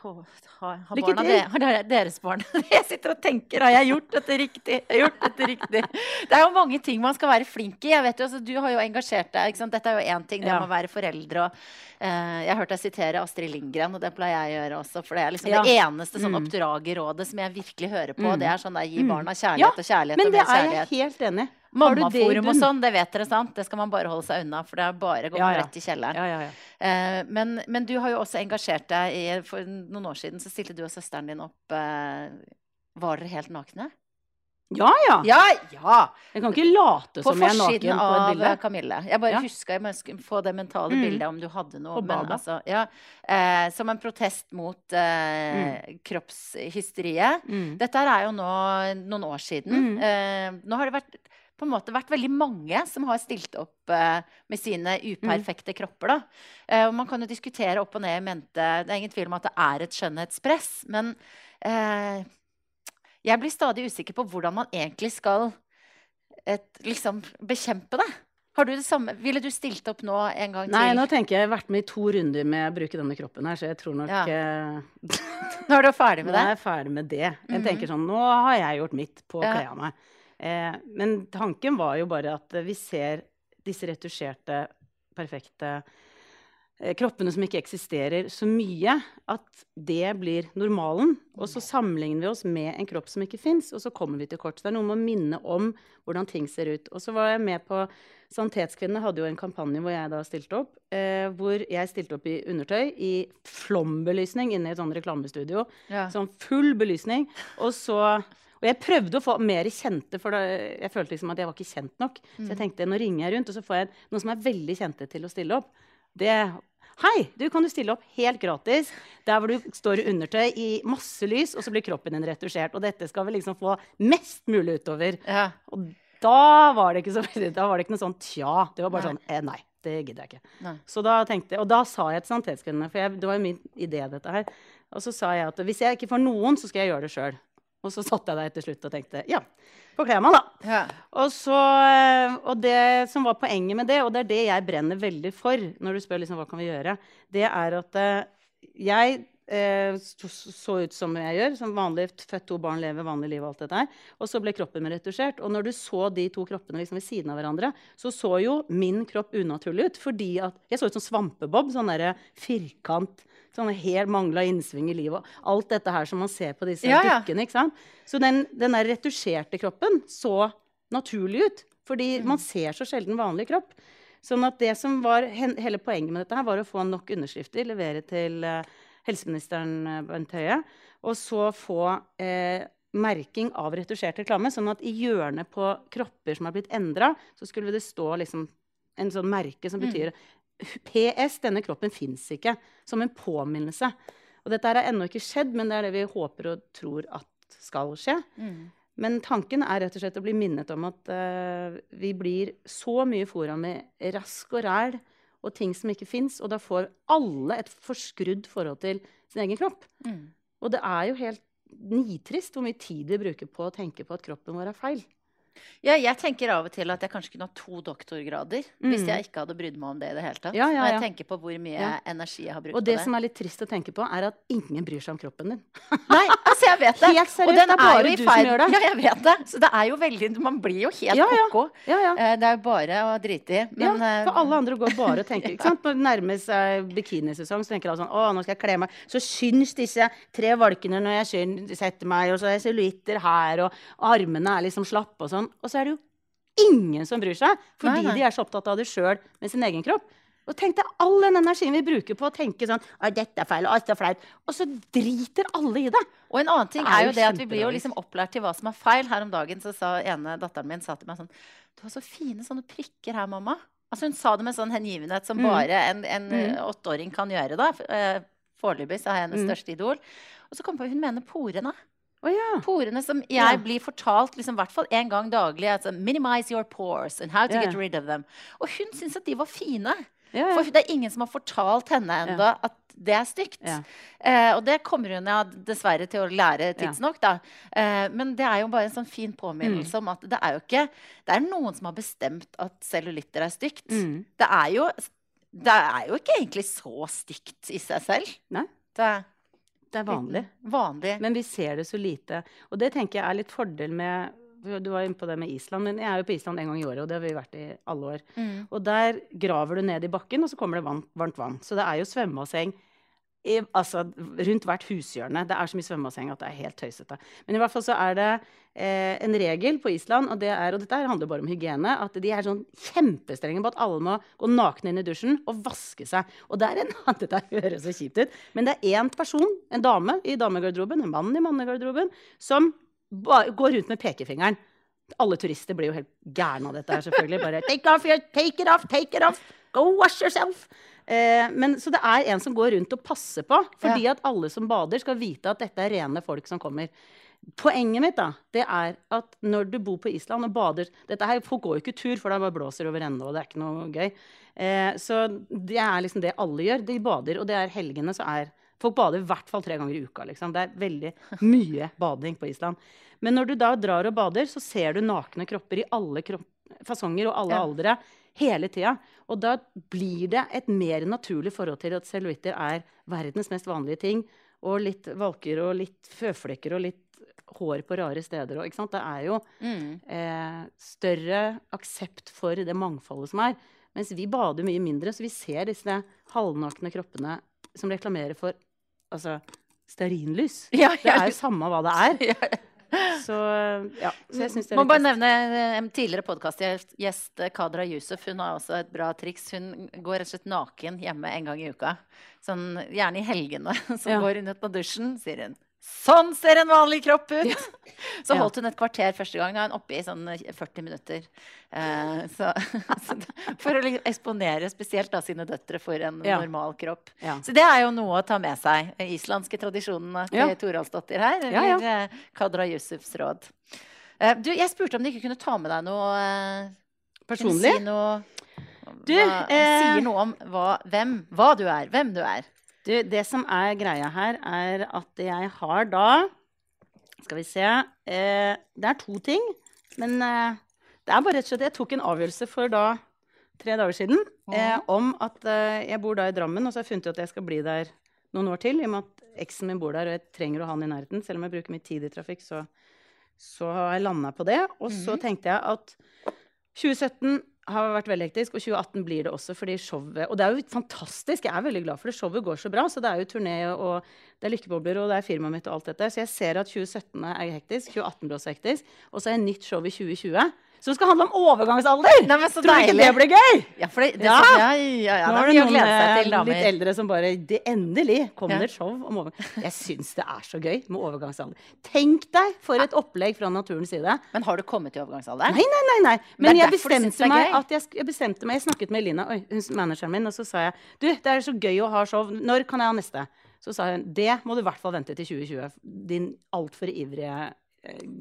Har, har, Lykke barna til. de, har deres barn <laughs> Jeg sitter og tenker, har jeg gjort dette riktig? Gjort dette riktig? Det er jo mange ting man skal være flink i. Jo, altså, du har jo engasjert deg. Dette er jo én ting, det Ja. med å være foreldre. Og, eh, jeg har hørt deg sitere Astrid Lindgren, og det pleier jeg å gjøre også. For det er liksom Ja. det eneste sånn Mm. oppdragerrådet som jeg virkelig hører på. Mm. Det er sånn der, gi Mm. barna kjærlighet og kjærlighet Men det er jeg helt enig i. Mammaforum og sånn, det vet dere, sant? Det skal man bare holde seg unna, for det er bare å gå Ja, ja. rett i kjelleren. Ja, ja, ja. Eh, men, men du har jo også engasjert deg i For noen år siden så stilte du og søsteren din opp eh, Var dere helt nakne? ja, ja. Ja! ja! Jeg kan ikke late På som jeg er naken på et bilde. av Kamille. Jeg bare Ja. huska jeg må få det mentale Mm. bildet om du hadde noe. På Men altså, ja, eh, som en protest mot eh, kroppshysteriet. Mm. Dette er jo nå noen år siden. Mhm. Eh, nå har det vært, på en måte vært veldig mange som har stilt opp uh, med sine uperfekte kropper. Da. Eh, og man kan jo diskutere opp og ned i mente. Det er ingen tvil om at det er et skjønnhetspress. Men uh, jeg blir stadig usikker på hvordan man egentlig skal et, liksom, bekjempe det. Har du det samme? Ville du stilt opp nå en gang Nei, til? nå tenker jeg jeg har vært med i to runder med å bruke denne kroppen her, så jeg tror nok Ja. <laughs> Nå er du ferdig med det? Nå er jeg ferdig med det. Jeg Mhm. tenker sånn, nå har jeg gjort mitt på å kle av meg. Eh, men tanken var jo bare at vi ser disse retusjerte, perfekte eh, kroppene som ikke eksisterer, så mye at det blir normalen. Og så sammenligner vi oss med en kropp som ikke fins, og så kommer vi til kort. Så det er noe med å minne om hvordan ting ser ut. Og så var jeg med på Sanitetskvinnene hadde jo en kampanje hvor jeg da stilte opp. Eh, hvor jeg stilte opp i undertøy i flombelysning inne i et sånt reklamestudio. Ja. Sånn full belysning. Og så Og jeg prøvde å få mer kjente, for jeg følte liksom at jeg var ikke kjent nok. Så jeg tenkte nå ringer jeg rundt, og så får jeg noen som er veldig kjente til å stille opp. Det Hei, du kan du stille opp helt gratis der hvor du står i undertøy i masse lys, og så blir kroppen din retusjert. Og dette skal vi liksom få mest mulig utover. Ja. Og da var det ikke så <laughs> da var det ikke noe sånn tja. Det var bare Nei. sånn eh, nei, det gidder jeg ikke. Nei. Så da tenkte jeg, Og da sa jeg til Sanitetskvinnene, for jeg, det var jo min idé, dette her. Og så sa jeg at hvis jeg ikke får noen, så skal jeg gjøre det sjøl. Og så satt jeg der til slutt og tenkte ja, forkler kle meg, da. Ja. Og, så, eh, og det som var poenget med det, og det er det jeg brenner veldig for, når du spør liksom, hva kan vi gjøre, det er at eh, jeg så, så ut som jeg gjør. Som vanlig, født to barn, lever vanlig liv og alt dette her. Og så ble kroppen min retusjert. Og når du så de to kroppene liksom ved siden av hverandre, så så jo min kropp unaturlig ut. Fordi at jeg så ut som Svampebob. Sånn derre firkant. Sånn helt mangla innsving i livet. Og alt dette her som man ser på disse Ja, dukkene. ikke sant? Så den, den der retusjerte kroppen så naturlig ut. Fordi man ser så sjelden vanlig kropp. Sånn at det som var Hele poenget med dette her var å få nok underskrifter, levere til eh, helseministeren eh, Bent Høie, og så få eh, merking av retusjert reklame. Sånn at i hjørnet på kropper som er blitt endra, så skulle det stå liksom en sånn merke som betyr PS, denne kroppen fins ikke. Som en påminnelse. Og dette har ennå ikke skjedd, men det er det vi håper og tror at skal skje. Men tanken er rett og slett å bli minnet om at uh, vi blir så mye fora med rask og ræl og ting som ikke fins, og da får alle et forskrudd forhold til sin egen kropp. Og det er jo helt nitrist hvor mye tid vi bruker på å tenke på at kroppen vår er feil. Ja, jeg tenker av og til at jeg kanskje kunne ha to doktorgrader hvis Mm. jeg ikke hadde brydd meg om det i det hele tatt. Ja, ja, Når ja. jeg tenker på hvor mye energi jeg har brukt Og det på det. som er litt trist å tenke på, er at ingen bryr seg om kroppen din. <laughs> Nei, altså jeg vet det. Helt seriøst, Og den det er bare du som gjør det. Ja, jeg vet det. Så det er jo veldig Man blir jo helt Ja, ja. ko-ko. Eh, Det er jo bare å drite i. Men ja, eh, for alle andre går bare og tenker <laughs> ikke sant? Når det nærmer seg bikinisesong, så tenker alle sånn Å, nå skal jeg kle meg. Så syns disse tre valkene når jeg setter meg, og så er cellulitter her, og armene er liksom slappe og sånn. Og så er det jo ingen som bryr seg, fordi Nei, nei. de er så opptatt av det sjøl med sin egen kropp. Og tenk deg all den energien vi bruker på å tenke sånn «Å, dette er feil, å, dette er flaut. Og så driter alle i det. Og en annen ting er er jo det at vi blir jo liksom opplært til hva som er feil. Her om dagen så sa ene datteren min sa til meg sånn Du har så fine sånne prikker her, mamma. Altså Hun sa det med sånn hengivenhet som Mm. bare en, en Mm. åtteåring kan gjøre. da. Eh, Foreløpig så er jeg hennes Mm. største idol. Og så kom på hun mener porene. Å ja. Porene som jeg Ja. blir fortalt liksom, hvert fall en gang daglig. Altså, Minimize your pores and how to Ja. get rid of them. Og hun syntes at de var fine. For det er ingen som har fortalt henne ennå at det er stygt. Eh, og det kommer hun dessverre til å lære tidsnok. Eh, men det er jo bare en sånn fin påminnelse Mm. om at det er jo ikke Det er noen som har bestemt at cellulitter er stygt. Mm. Det er jo Det er jo ikke egentlig så stygt i seg selv. Nei. Det Det er vanlig. vanlig. Men vi ser det så lite. Og det tenker jeg er litt fordel med Du var inne på det med Island, men jeg er jo på Island en gang i året, og det har vi vært i alle år. Mm. Og der graver du ned i bakken, og så kommer det varmt vann. Så det er jo svømmebasseng i, altså, rundt hvert hushjørne. Det er så mye svømmebasseng at det er helt tøysete. Men i hvert fall så er det eh, en regel på Island, og, det er, og dette handler bare om hygiene, at de er sånn kjempestrenge på at alle må gå nakne inn i dusjen og vaske seg. Og det er en, <laughs> dette høres så kjipt ut, men det er én person, en dame i damegarderoben, en mann i mannegarderoben, som ba, går rundt med pekefingeren. Alle turister blir jo helt gærne av dette her, selvfølgelig. Bare take, off take it off, take it off, go wash yourself. Eh, men, så det er en som går rundt og passer på, fordi at alle som bader, skal vite at dette er rene folk som kommer. Poenget mitt da, det er at når du bor på Island og bader dette her, Folk går jo ikke tur, for det bare blåser over ende, og det er ikke noe gøy. Eh, så det er liksom det alle gjør. De bader, og det er helgene så er Folk bader i hvert fall tre ganger i uka. liksom. Det er veldig <laughs> mye bading på Island. Men når du da drar og bader, så ser du nakne kropper i alle kropp fasonger og alle Ja. aldre hele tida. Og da blir det et mer naturlig forhold til at cellulitter er verdens mest vanlige ting. Og litt valker og litt føflekker og litt hår på rare steder. Og, ikke sant? Det er jo Mm. eh, større aksept for det mangfoldet som er. Mens vi bader mye mindre, så vi ser disse halvnakne kroppene som reklamerer for altså, stearinlys. Ja, Det er jo samme hva det er. <laughs> Så, ja, så jeg syns det er Må bare nevne eh, en tidligere podkastgjest, Kadra Yusuf. Hun har også et bra triks. Hun går rett og slett naken hjemme en gang i uka. Sånn, gjerne i helgene. <laughs> Så Ja. går hun ut på dusjen, sier hun. Sånn ser en vanlig kropp ut! <laughs> Så holdt hun et kvarter første gang. Nå er hun oppe i sånn 40 minutter. Eh, så, <laughs> så, for å liksom eksponere spesielt da sine døtre for en Ja. normal kropp. Ja. Så det er jo noe å ta med seg. Den islandske tradisjonene til Ja. Toralsdottir her. Ja, ja. Eller eh, Kadra Yusufs råd. Eh, du, jeg spurte om du ikke kunne ta med deg noe eh, Personlig? Si noe, Du, hva, eh, sier noe om hva, hvem, hva du er. Hvem du er. Du, det som er greia her, er at jeg har da Skal vi se eh, Det er to ting. Men eh, det er bare rett og slett Jeg tok en avgjørelse for da tre dager siden eh, om at eh, jeg bor da i Drammen, og så har jeg funnet ut at jeg skal bli der noen år til, i og med at eksen min bor der, og jeg trenger å ha han i nærheten. Selv om jeg bruker mye tid i trafikk, så, så har jeg landa på det. Og så tenkte jeg at 2017 har vært veldig hektisk, og 2018 blir det også fordi showet Og det er jo fantastisk, jeg er veldig glad for det. Showet går så bra, så det er jo turné, og det er lykkebobler, og det er firmaet mitt og alt dette. Så jeg ser at 2017 er hektisk, 2018 blir også hektisk. Og så er det nytt show i 2020 som skal handle om overgangsalder! Nei, men så Tror du ikke det blir gøy? Ja, for det, det, Ja. ja. Ja, ja, ja, Nå er det noen eh, til, litt eldre som bare det, Endelig kommer det et show om overgang. Jeg syns det er så gøy med overgangsalder. Tenk deg for et opplegg fra naturens side. Men har du kommet til overgangsalderen? Nei, nei, nei. nei. Men jeg bestemte, meg at jeg, jeg bestemte meg Jeg snakket med Elina, hun, manageren min, og så sa jeg Du, det er så gøy å ha show. Når kan jeg ha neste? Så sa hun det må du i hvert fall vente til 2020. Din altfor ivrige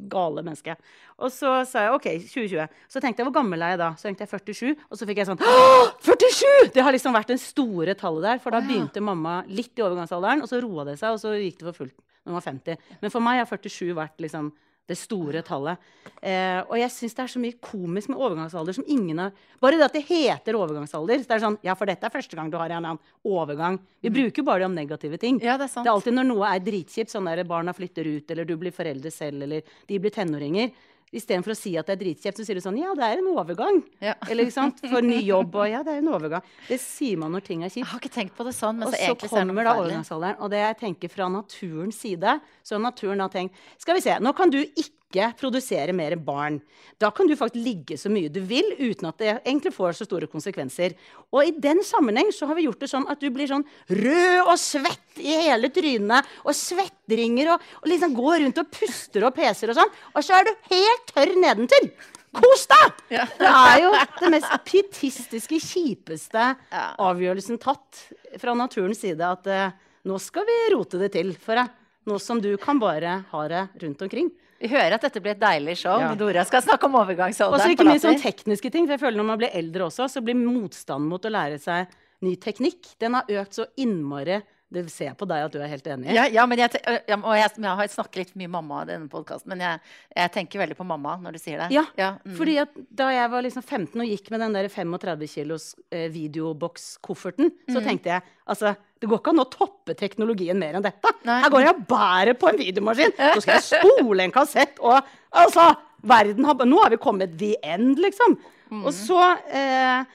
gale menneske. Og så sa jeg OK, 2020. Så tenkte jeg hvor gammel er jeg da? Så tenkte jeg 47. Og så fikk jeg sånn «Åh, 47! Det har liksom vært det store tallet der. For da begynte mamma litt i overgangsalderen, og så roa det seg, og så gikk det for fullt når hun var 50. Men for meg har 47 vært liksom det store tallet. Eh, og jeg syns det er så mye komisk med overgangsalder som ingen har Bare det at det heter overgangsalder. Så det er sånn, ja, for dette er første gang du har en annen overgang. Vi bruker bare det om negative ting. Ja, det er sant. Det er alltid når noe er dritkjipt, sånn der barna flytter ut, eller du blir foreldre selv, eller de blir tenåringer. Istedenfor å si at det er dritkjeft, så sier du sånn Ja, det er en overgang. Ja. Eller ikke sant? For ny jobb og Ja, det er en overgang. Det sier man når ting er kjipt. Jeg har ikke tenkt på det sånn, men Og så egentlig så er det kommer da overgangsalderen. Og det jeg tenker fra naturens side, så har naturen da tenkt Skal vi se, nå kan du ikke produsere mer barn. Da kan du faktisk ligge så mye du vil uten at det egentlig får så store konsekvenser. Og i den sammenheng så har vi gjort det sånn at du blir sånn rød og svett i hele trynet, og svetteringer, og, og liksom går rundt og puster og peser og sånn. Og så er du helt tørr nedentil. Kos deg! Ja. Det er jo det mest pietistiske, kjipeste Ja. avgjørelsen tatt fra naturens side at uh, nå skal vi rote det til for deg. Nå som du kan bare ha det rundt omkring. Vi hører at dette blir et deilig show. Ja. Dora skal snakke om Og så ikke mye minst sånn tekniske ting. For jeg føler når man blir eldre også, så blir motstanden mot å lære seg ny teknikk, den har økt så innmari. Det ser jeg på deg at du er helt enig i. Ja, ja, men jeg, ja, jeg, jeg har snakket litt mye mamma i denne podkasten, men jeg, jeg tenker veldig på mamma når du sier det. Ja, mm. fordi da jeg var liksom 15 og gikk med den der 35 kilos eh, videobokskofferten, Mm. så tenkte jeg altså, det går ikke an å toppe teknologien mer enn dette. Nei. Her går jeg og bærer på en videomaskin, <laughs> så skal jeg spole en kassett, og altså verden har, Nå har vi kommet the end, liksom. Mm. Og så eh,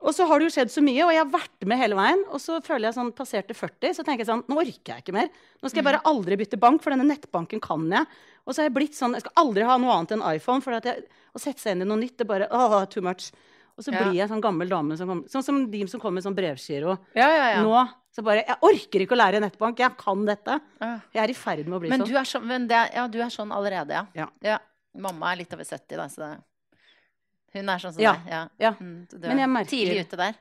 og så har det jo skjedd så mye, og jeg har vært med hele veien. Og så føler jeg sånn, passerte 40, så tenker jeg sånn Nå orker jeg ikke mer. Nå skal jeg bare aldri bytte bank, for denne nettbanken kan jeg. Og så har jeg blitt sånn Jeg skal aldri ha noe annet enn iPhone. For at jeg, å sette seg inn i noe nytt, det bare åh, too much. Og så Ja. blir jeg sånn gammel dame som kommer, Sånn som de som kommer med sånn brevgiro Ja, ja, ja. nå. Så bare Jeg orker ikke å lære nettbank. Jeg kan dette. Jeg er i ferd med å bli Men sånn. du sånn, men det, ja, du er sånn allerede, ja. Ja. Mamma er litt over 70, da, så det Hun er sånn som Ja, deg. Ja. ja. Mm, du Men er jeg merker- tidlig ute der.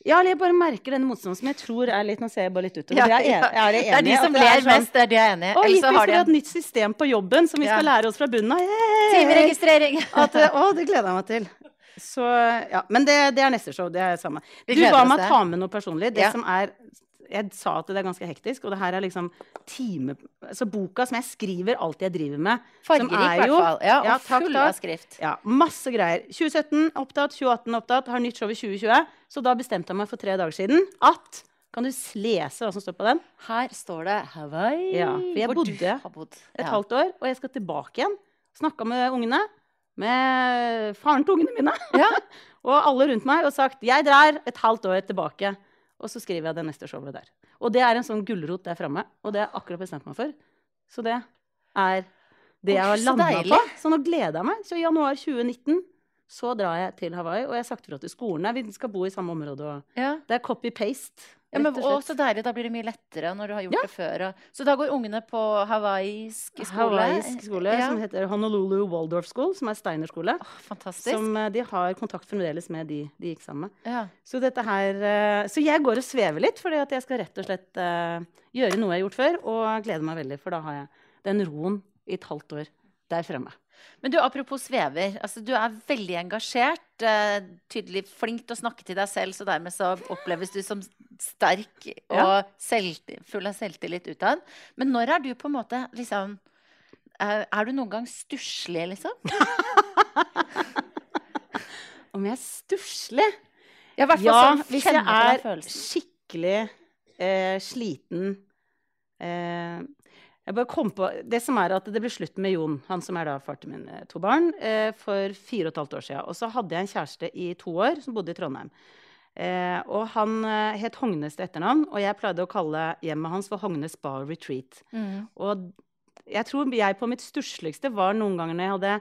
Ja, eller jeg bare merker denne motstanden som jeg tror er litt Nå ser jeg bare litt utover. Ja, det er, jeg, ja. enig, er Det er de som er ler sånn- mest, det er de jeg er enig i. Og hittil har de et nytt system på jobben som vi skal lære oss fra bunnen av. Timeregistrering. <laughs> Eh, å, det gleder jeg meg til. Så, ja. Men det, det er neste show. Det er samme. Du ba meg ta med noe personlig. Det Ja. som er Jeg sa at det er ganske hektisk, og det her er liksom time... Så boka som jeg skriver alt jeg driver med som Fargerik, i er hvert fall. Ja, og Ja, takk, full av skrift. Ja, masse greier. 2017 opptatt, 2018 opptatt, har nytt show i 2020. Så da bestemte jeg meg for tre dager siden at Kan du lese hva som står på den? Her står det Hawaii. Ja, for jeg hvor bodde bodd. et Ja. halvt år, og jeg skal tilbake igjen. Snakka med ungene. Med faren til ungene mine. Ja. <laughs> og alle rundt meg. Og sagt 'jeg drar et halvt år tilbake'. Og så skriver jeg det neste showet der. Og det er en sånn gulrot der framme. Og det har jeg akkurat bestemt meg for. Så det er det jeg har landa på. Så nå gleder jeg meg. Så i januar 2019 så drar jeg til Hawaii. Og jeg har sagt ifra til skolene. Vi skal bo i samme område. Og Ja. det er copy-paste. Ja, men, og og så deilig. Da blir det mye lettere når du har gjort Ja. det før. Så da går ungene på hawaiisk skole. Hawaiisk skole Ja. som heter Honolulu Waldorf School, som er Steiner-skole. Åh, fantastisk. Som eh, de har kontakt fremdeles med de de gikk sammen med. ja. Så dette her eh, Så jeg går og svever litt, fordi at jeg skal rett og slett eh, gjøre noe jeg har gjort før, og gleder meg veldig, for da har jeg den roen i et halvt år der fremme. Men du, apropos svever. Altså, du er veldig engasjert. Eh, tydelig flink til å snakke til deg selv, så dermed så oppleves du som sterk og Ja. selv, full av selvtillit utad. Men når er du på en måte liksom Er, er du noen gang stusslig, liksom? <laughs> Om jeg er stusslig? Ja, Ja, sånn, hvis jeg er skikkelig eh, sliten eh, Jeg bare kom på Det som er at det ble slutt med Jon, han som er da far til mine to barn, eh, for fire og et halvt år siden. Og så hadde jeg en kjæreste i to år som bodde i Trondheim. Eh, og han eh, het Hognes til etternavn, og jeg pleide å kalle hjemmet hans for Hognes Bar Retreat. Mm. Og jeg tror jeg på mitt stussligste var noen ganger når jeg hadde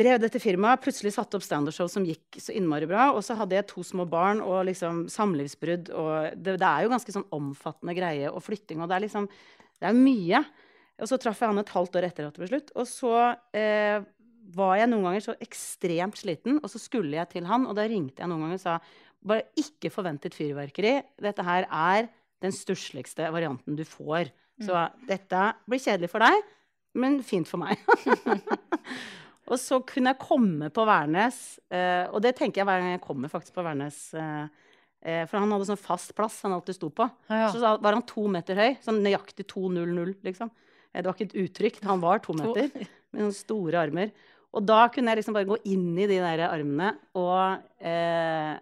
drev dette firmaet, plutselig satte opp standup-show som gikk så innmari bra, og så hadde jeg to små barn og liksom samlivsbrudd, og det, det er jo ganske sånn omfattende greie, og flytting, og det er liksom Det er mye. Og så traff jeg han et halvt år etter at det ble slutt, og så eh, var jeg noen ganger så ekstremt sliten, og så skulle jeg til han, og da ringte jeg noen ganger og sa bare ikke forventet fyrverkeri. Dette her er den stussligste varianten du får. Så dette blir kjedelig for deg, men fint for meg. <laughs> og så kunne jeg komme på Værnes, eh, og det tenker jeg hver gang jeg kommer faktisk på Værnes. Eh, for han hadde sånn fast plass han alltid sto på. Ja, ja. Så var han to meter høy, sånn nøyaktig 2,00, liksom. Eh, Det var ikke et uttrykk, han var to To- meter <laughs> med sånne store armer. Og da kunne jeg liksom bare gå inn i de der armene, og, eh,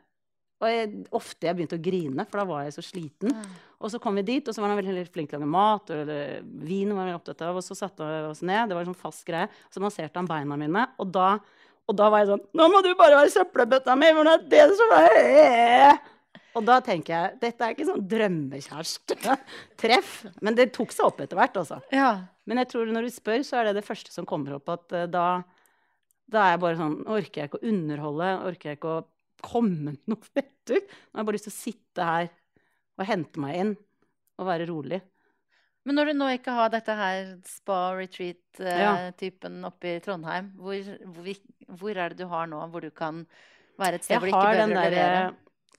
og jeg, ofte jeg begynte å grine, for da var jeg så sliten. Og så kom vi dit, og så var han veldig flink til å lage mat, og eller, vin var han opptatt av, og så satte vi oss ned, det var en sånn fast greie, så masserte han beina mine, og da, og da var jeg sånn, nå må du bare være søppelbøtta mi, for det er det som er... Og da tenker jeg, dette er ikke sånn drømmekjæreste-treff, <laughs> men det tok seg opp etter hvert, altså. Ja. Men jeg tror når du spør, så er det det første som kommer opp. At eh, da, da er jeg bare sånn Orker jeg ikke å underholde? Orker jeg ikke å komme med noe fett ut? Nå har jeg bare lyst til å sitte her og hente meg inn og være rolig. Men når du nå ikke har dette her spa-retreat-typen oppe i Trondheim, hvor, hvor, hvor er det du har nå hvor du kan være et sted Jeg hvor du ikke bør behøver å levere?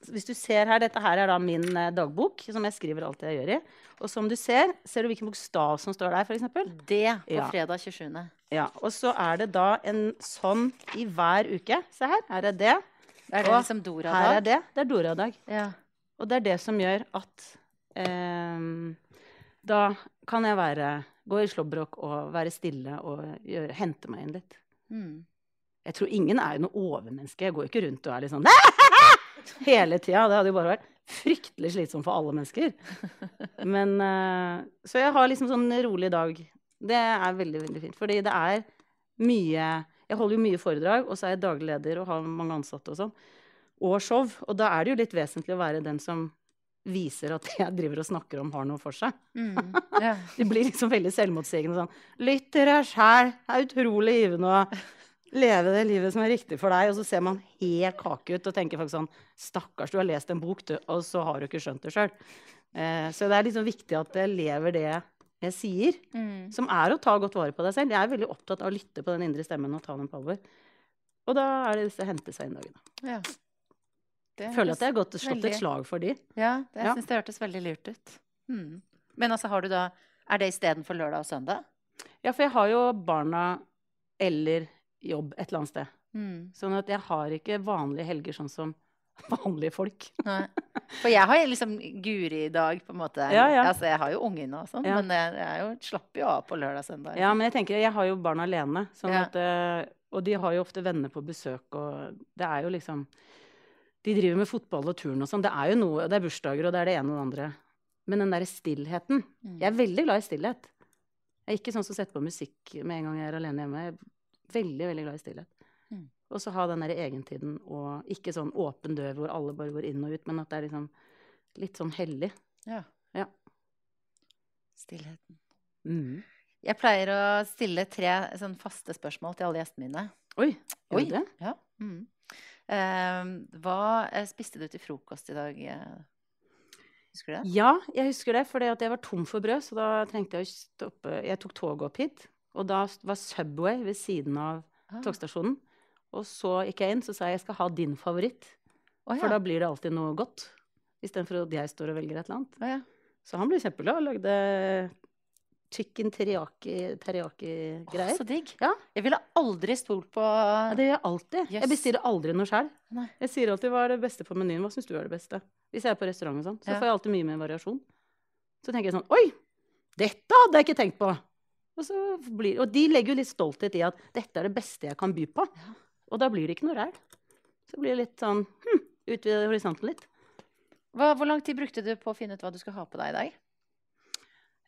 Hvis du ser her, dette her er da min eh, dagbok, som jeg skriver alt jeg gjør i. Og som du ser, ser du hvilken bokstav som står der, f.eks.? Det på Ja. fredag 27. Ja. Og så er det da en sånn i hver uke. Se her. Her er det. Er det Og liksom Her er det. Det er Dora-dag. Ja. Og det er det som gjør at eh, Da kan jeg være Gå i slåbrok og være stille og gjøre, hente meg inn litt. Mm. Jeg tror ingen er jo noe overmenneske. Jeg går ikke rundt og er litt sånn <laughs> hele tida. Det hadde jo bare vært fryktelig slitsomt for alle mennesker. Men eh, Så jeg har liksom sånn rolig dag. Det er veldig, veldig fint. Fordi det er mye Jeg holder jo mye foredrag, og så er jeg daglig leder og har mange ansatte og sånn. Og show. Og da er det jo litt vesentlig å være den som viser at det jeg driver og snakker om, har noe for seg. Mm. yeah. <laughs> Det blir liksom veldig selvmotsigende sånn. Lytt til sjæl. Er utrolig givende å leve det livet som er riktig for deg. Og så ser man helt kake ut og tenker faktisk sånn Stakkars, du har lest en bok, du, og så har du ikke skjønt det sjøl. Eh, så det er liksom viktig at jeg lever det jeg sier, Mm. som er å ta godt vare på deg selv. Jeg er veldig opptatt av å lytte på den indre stemmen og ta den på alvor. Og da er det disse hente seg inn-dagene. ja. Det Jeg føler at jeg har gått og slått veldig- et slag for de. Ja, det, jeg Ja. syns det hørtes veldig lurt ut. Mm. Men altså, har du da Er det istedenfor lørdag og søndag? Ja, for jeg har jo barna eller jobb et eller annet sted. Mm. Sånn at jeg har ikke vanlige helger sånn som <laughs> vanlige folk. Nei. For jeg har liksom Guri-dag, på en måte. Ja, ja. Altså, jeg har jo ungene og sånn, Ja. men jeg, jeg er jo, slapper jo av på lørdag-søndag. Ja, men jeg tenker, jeg har jo barn alene, sånn at, eh, og de har jo ofte venner på besøk, og det er jo liksom De driver med fotball og turn og sånn. Det er jo noe, det er bursdager, og det er det ene og det andre. Men den derre stillheten Mm. Jeg er veldig glad i stillhet. Jeg er ikke sånn som setter på musikk med en gang jeg er alene hjemme. Jeg veldig, veldig glad i stillhet. Mm. Og så ha den der egentiden, og ikke sånn åpen dør hvor alle bare går inn og ut, men at det er liksom litt sånn hellig. Ja. Ja. Stillheten. Mm. Jeg pleier å stille tre sånn faste spørsmål til alle gjestene mine. Oi, gjør du det? Ja. Mm. Uh, hva eh, spiste du til frokost i dag? eh? Husker du det? Ja, jeg husker det, fordi jeg var tom for brød, så da trengte jeg å stoppe. Jeg tok toget opp hit, og da var Subway ved siden av Ah. togstasjonen. Og så gikk jeg inn, så sa jeg jeg skal ha din favoritt, Å, for da blir det alltid noe godt. Istedenfor at jeg står og velger et eller annet. Oh, ja. Så han ble kjempeglad og lagde chicken Å, teriyaki- teriyaki-greier. så digg. Ja. Jeg ville aldri stolt på Ja, det gjør jeg alltid. Yes. Jeg bestiller aldri noe sjøl. Jeg sier alltid hva er det beste på menyen. Hva syns du er det beste? Hvis jeg er på restaurant og sånn, så Ja. får jeg alltid mye mer variasjon. Så tenker jeg sånn Oi! Dette hadde jeg ikke tenkt på! Og, så blir, og de legger jo litt stolthet i at dette er det beste jeg kan by på. Og da blir det ikke noe ræl. Så blir det litt sånn hm, utvide horisonten litt. Hva, hvor lang tid brukte du på å finne ut hva du skal ha på deg i dag?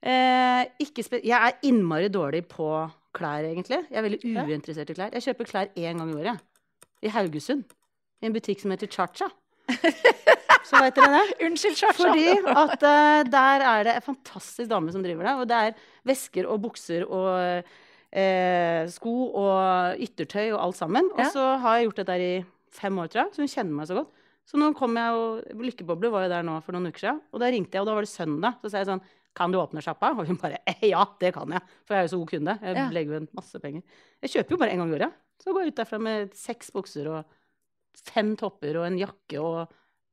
Eh, jeg er innmari dårlig på klær, egentlig. Jeg er veldig uinteressert i klær. Jeg kjøper klær én gang i året. I Haugesund. I en butikk som heter Cha-Cha. Så vet dere det? <laughs> Unnskyld, Chacha. Fordi at uh, der er det en fantastisk dame som driver det. Og det er vesker og bukser og uh, sko og yttertøy og alt sammen. Og Ja. så har jeg gjort det der i fem år, tror jeg. Så hun kjenner meg så godt. Så nå kom jeg og Lykkeboble var jo der nå for noen uker siden. Og da ringte jeg, og da var det søndag. Så sa jeg sånn Kan du åpne sjappa? Og hun bare eh, Ja, det kan jeg. For jeg er jo så god kunde. Jeg legger jo inn masse penger. Jeg kjøper jo bare en gang i året. Så går jeg ut derfra med seks bukser og fem topper og en jakke og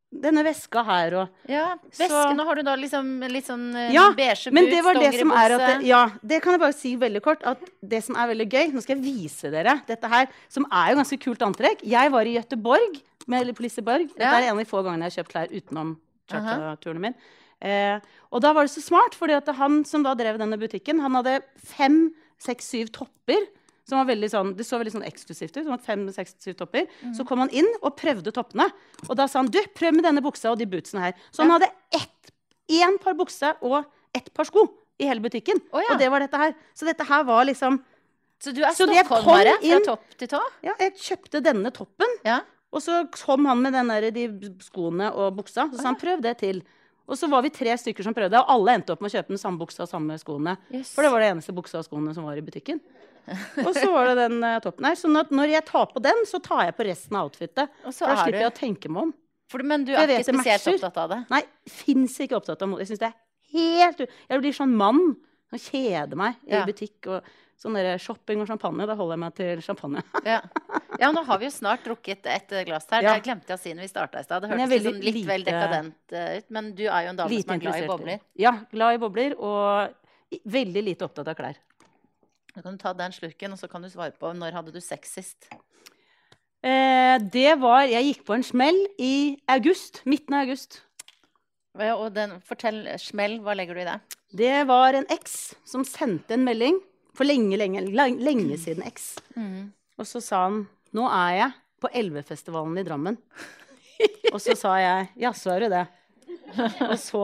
denne veska her og Ja, Så- har du da liksom litt sånn eh, Ja, beige Men det var det som er at det. Ja, det kan jeg bare si veldig kort. At det som er veldig gøy Nå skal jeg vise dere dette her, som er jo ganske kult antrekk. Jeg var i Gøteborg med på Liseborg. Dette Ja. er en av de få gangene jeg har kjøpt klær utenom cha-cha-turene min. Eh, og da var det så smart, fordi at han som da drev denne butikken, han hadde fem, seks, syv topper. Som var veldig sånn, Det så veldig sånn eksklusivt ut. som var fem, seks, syv topper. Mm. Så kom han inn og prøvde toppene. Og da sa han du, prøv med denne buksa og de bootsene her. Så han hadde ett, én par bukse og ett par sko i hele butikken. Oh, ja. Og det var dette her. Så dette her var liksom Så du er stockholmere fra topp til tå? Ja, jeg kjøpte denne toppen, Ja. og så kom han med den der, de skoene og buksa. Så sa han prøv det til. Og så var vi tre stykker som prøvde, og alle endte opp med å kjøpe den samme buksa og samme skoene. Yes. For det var det eneste buksa og skoene som var i butikken. <laughs> Og så var det den eh, toppen her. Så når, når jeg tar på den, så tar jeg på resten av outfitet. Da er slipper jeg å tenke meg om. for, Men du er jeg ikke spesielt matcher. opptatt av det? Nei, fins ikke opptatt av mote. Jeg syns det er helt. Jeg blir sånn mann og kjeder meg i Ja. butikk og sånn der shopping og champagne. Da holder jeg meg til champagne. <laughs> Ja. ja, nå har vi jo snart drukket et eh, glass her. Ja. Det glemte jeg å si når vi starta i stad. Det hørtes sånn litt, lite, vel dekadent eh, ut. Men du er jo en dame som er glad i bobler. Ja, glad i bobler og veldig lite opptatt av klær. Så kan du ta den slurken, og så kan du svare på når hadde du sex sist? Eh, det var Jeg gikk på en smell i august. Midten av august. Ja, Og den, fortell smell, hva legger du i det? Det var en eks som sendte en melding for lenge, lenge, lenge siden eks. Og så sa han Nå er jeg på Elvefestivalen i Drammen. <laughs> Og så sa jeg Jaså, er du det? Og så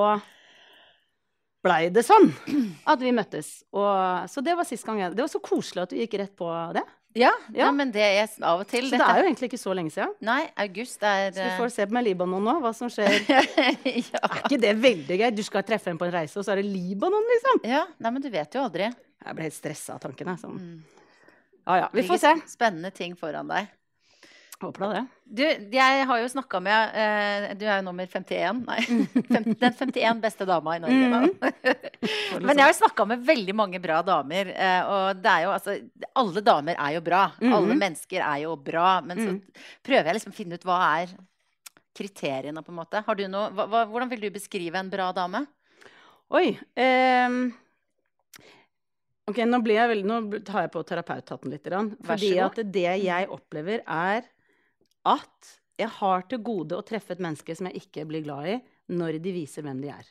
blei det sånn <clears throat> at vi møttes. Og, så det var sist gang jeg Det var så koselig at du gikk rett på det. Ja, Ja. Nei, men det er av og til. Så det er jo egentlig ikke så lenge siden. Nei, august er Så vi eh, får se på med Libanon nå, hva som skjer. <laughs> ja. Er ikke det veldig gøy? Du skal treffe en på en reise, og så er det Libanon, liksom? ja. Nei, men du vet jo aldri. Jeg ble helt stressa av tanken. Sånn. Mm. Ja ja, vi får se. Spennende ting foran deg. Håper da det. Du, jeg har jo snakka med eh, Du er jo nummer 51. Nei. <laughs> Fem, den 51 beste dama i Norge. Mm. da. <laughs> Men jeg har jo snakka med veldig mange bra damer. eh, og det er jo altså Alle damer er jo bra. Alle Mhm. mennesker er jo bra. Men så Mm. prøver jeg liksom å finne ut hva er kriteriene, på en måte. Har du noe, hva, hva, hvordan vil du beskrive en bra dame? Oi. Um ok, nå, veldig, nå tar jeg på terapeuthatten litt. Fordi at det jeg opplever, er at jeg har til gode å treffe et menneske som jeg ikke blir glad i, når de viser hvem de er.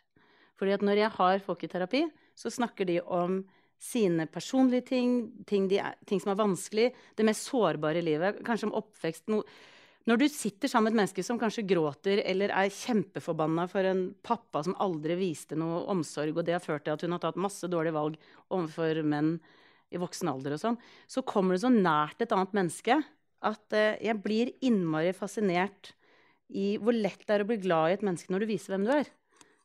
Fordi at når jeg har folk i terapi, så snakker de om sine personlige ting, ting, er, ting som er vanskelig, det mest sårbare i livet, kanskje om oppvekst. No, når du sitter sammen med et menneske som kanskje gråter eller er kjempeforbanna for en pappa som aldri viste noe omsorg, og det har ført til at hun har tatt masse dårlige valg overfor menn i voksen alder og sånn, så kommer du så nært et annet menneske at eh, jeg blir innmari fascinert i hvor lett det er å bli glad i et menneske når du viser hvem du er.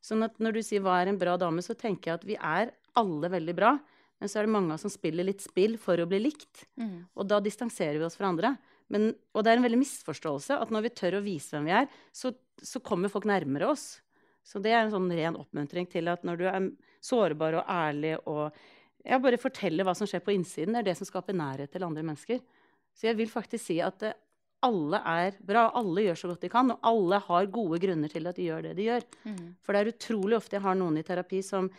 Sånn at når du sier 'hva er en bra dame', så tenker jeg at vi er alle veldig bra. Men så er det mange av oss som spiller litt spill for å bli likt. Og da distanserer vi oss fra andre. Men, og det er en veldig misforståelse at når vi tør å vise hvem vi er, så, så kommer folk nærmere oss. Så det er en sånn ren oppmuntring til at når du er sårbar og ærlig og ja, bare forteller hva som skjer på innsiden, det er det som skaper nærhet til andre mennesker. Så jeg vil faktisk si at eh, alle er bra, alle gjør så godt de kan, og alle har gode grunner til at de gjør det de gjør. For det er utrolig ofte jeg har noen i terapi som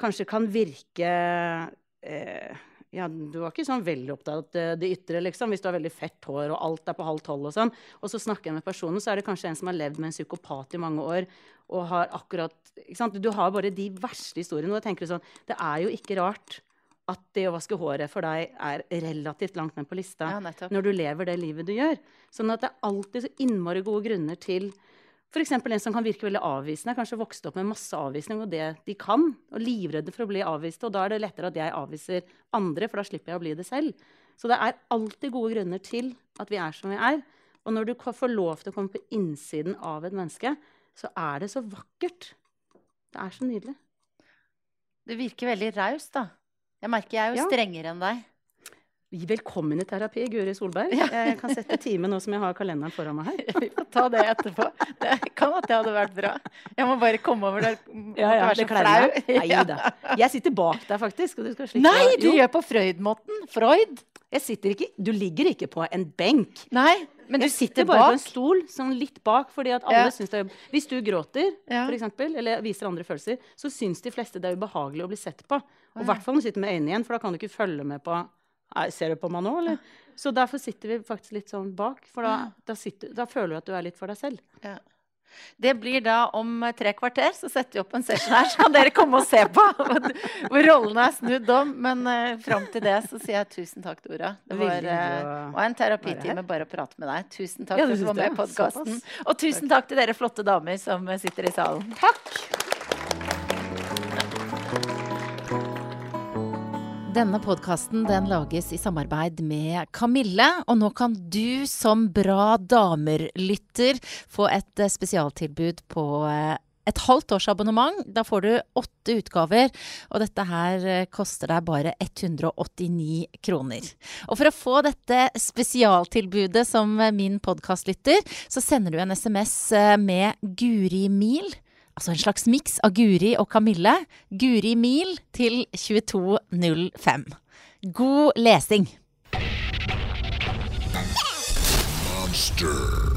kanskje kan virke eh, ja, du var ikke sånn veldig opptatt av det ytre, liksom. Hvis du har veldig fett hår og alt er på halv tolv og sånn. Og så snakker jeg med personen, så er det kanskje en som har levd med en psykopat i mange år. Og har akkurat ikke sant? Du har bare de verste historiene. Og jeg tenker sånn, det er jo ikke rart at det å vaske håret for deg er relativt langt ned på lista Ja, når du lever det livet du gjør. Sånn at det er alltid så innmari gode grunner til F.eks. en som kan virke veldig avvisende. Kanskje vokst opp med masse avvisning og det de kan. Og livredde for å bli avvist. Og da er det lettere at jeg avviser andre, for da slipper jeg å bli det selv. Så det er alltid gode grunner til at vi er som vi er. Og når du får lov til å komme på innsiden av et menneske, så er det så vakkert. Det er så nydelig. Du virker veldig raus, da. Jeg merker jeg er jo Ja. strengere enn deg. Velkommen i terapi, Guri Solberg. Jeg kan sette time nå som jeg har kalenderen foran meg her. <laughs> Vi får ta det etterpå. Det kan at det hadde vært bra. Jeg må bare komme over der. Ja, ja, det så meg. Nei da. <laughs> Jeg sitter bak deg, faktisk. Og du skal slippe Nei, du Jo, gjør på Freud-måten. Freud. jeg sitter ikke Du ligger ikke på en benk. Nei, men du sitter bare på en stol, sånn litt bak, fordi at alle Ja. syns det er Hvis du gråter, Ja. for eksempel, eller viser andre følelser, så syns de fleste det er ubehagelig å bli sett på. Og i hvert fall når du sitter med øynene igjen, for da kan du ikke følge med på Ser du på meg nå, eller? Så derfor sitter vi faktisk litt sånn bak, for da, da, sitter, da føler du at du er litt for deg selv. Ja. Det blir da om tre kvarter, så setter vi opp en session her, så kan dere komme og se på hvor rollene er snudd om. Men uh, fram til det så sier jeg tusen takk, Dora. Det var, var en terapitime bare å prate med deg. Tusen takk Ja, for at du var med i podkasten. Og tusen takk til dere flotte damer som sitter i salen. Takk! Denne podkasten den lages i samarbeid med Kamille, og nå kan du som Bra damer-lytter få et eh, spesialtilbud på eh, et halvt års abonnement. Da får du åtte utgaver, og dette her eh, koster deg bare 189 kroner. Og for å få dette spesialtilbudet som min podkastlytter, så sender du en SMS med Guri Mil. Altså en slags miks av Guri og Kamille. Guri Mil til 2205. God lesing! Monster.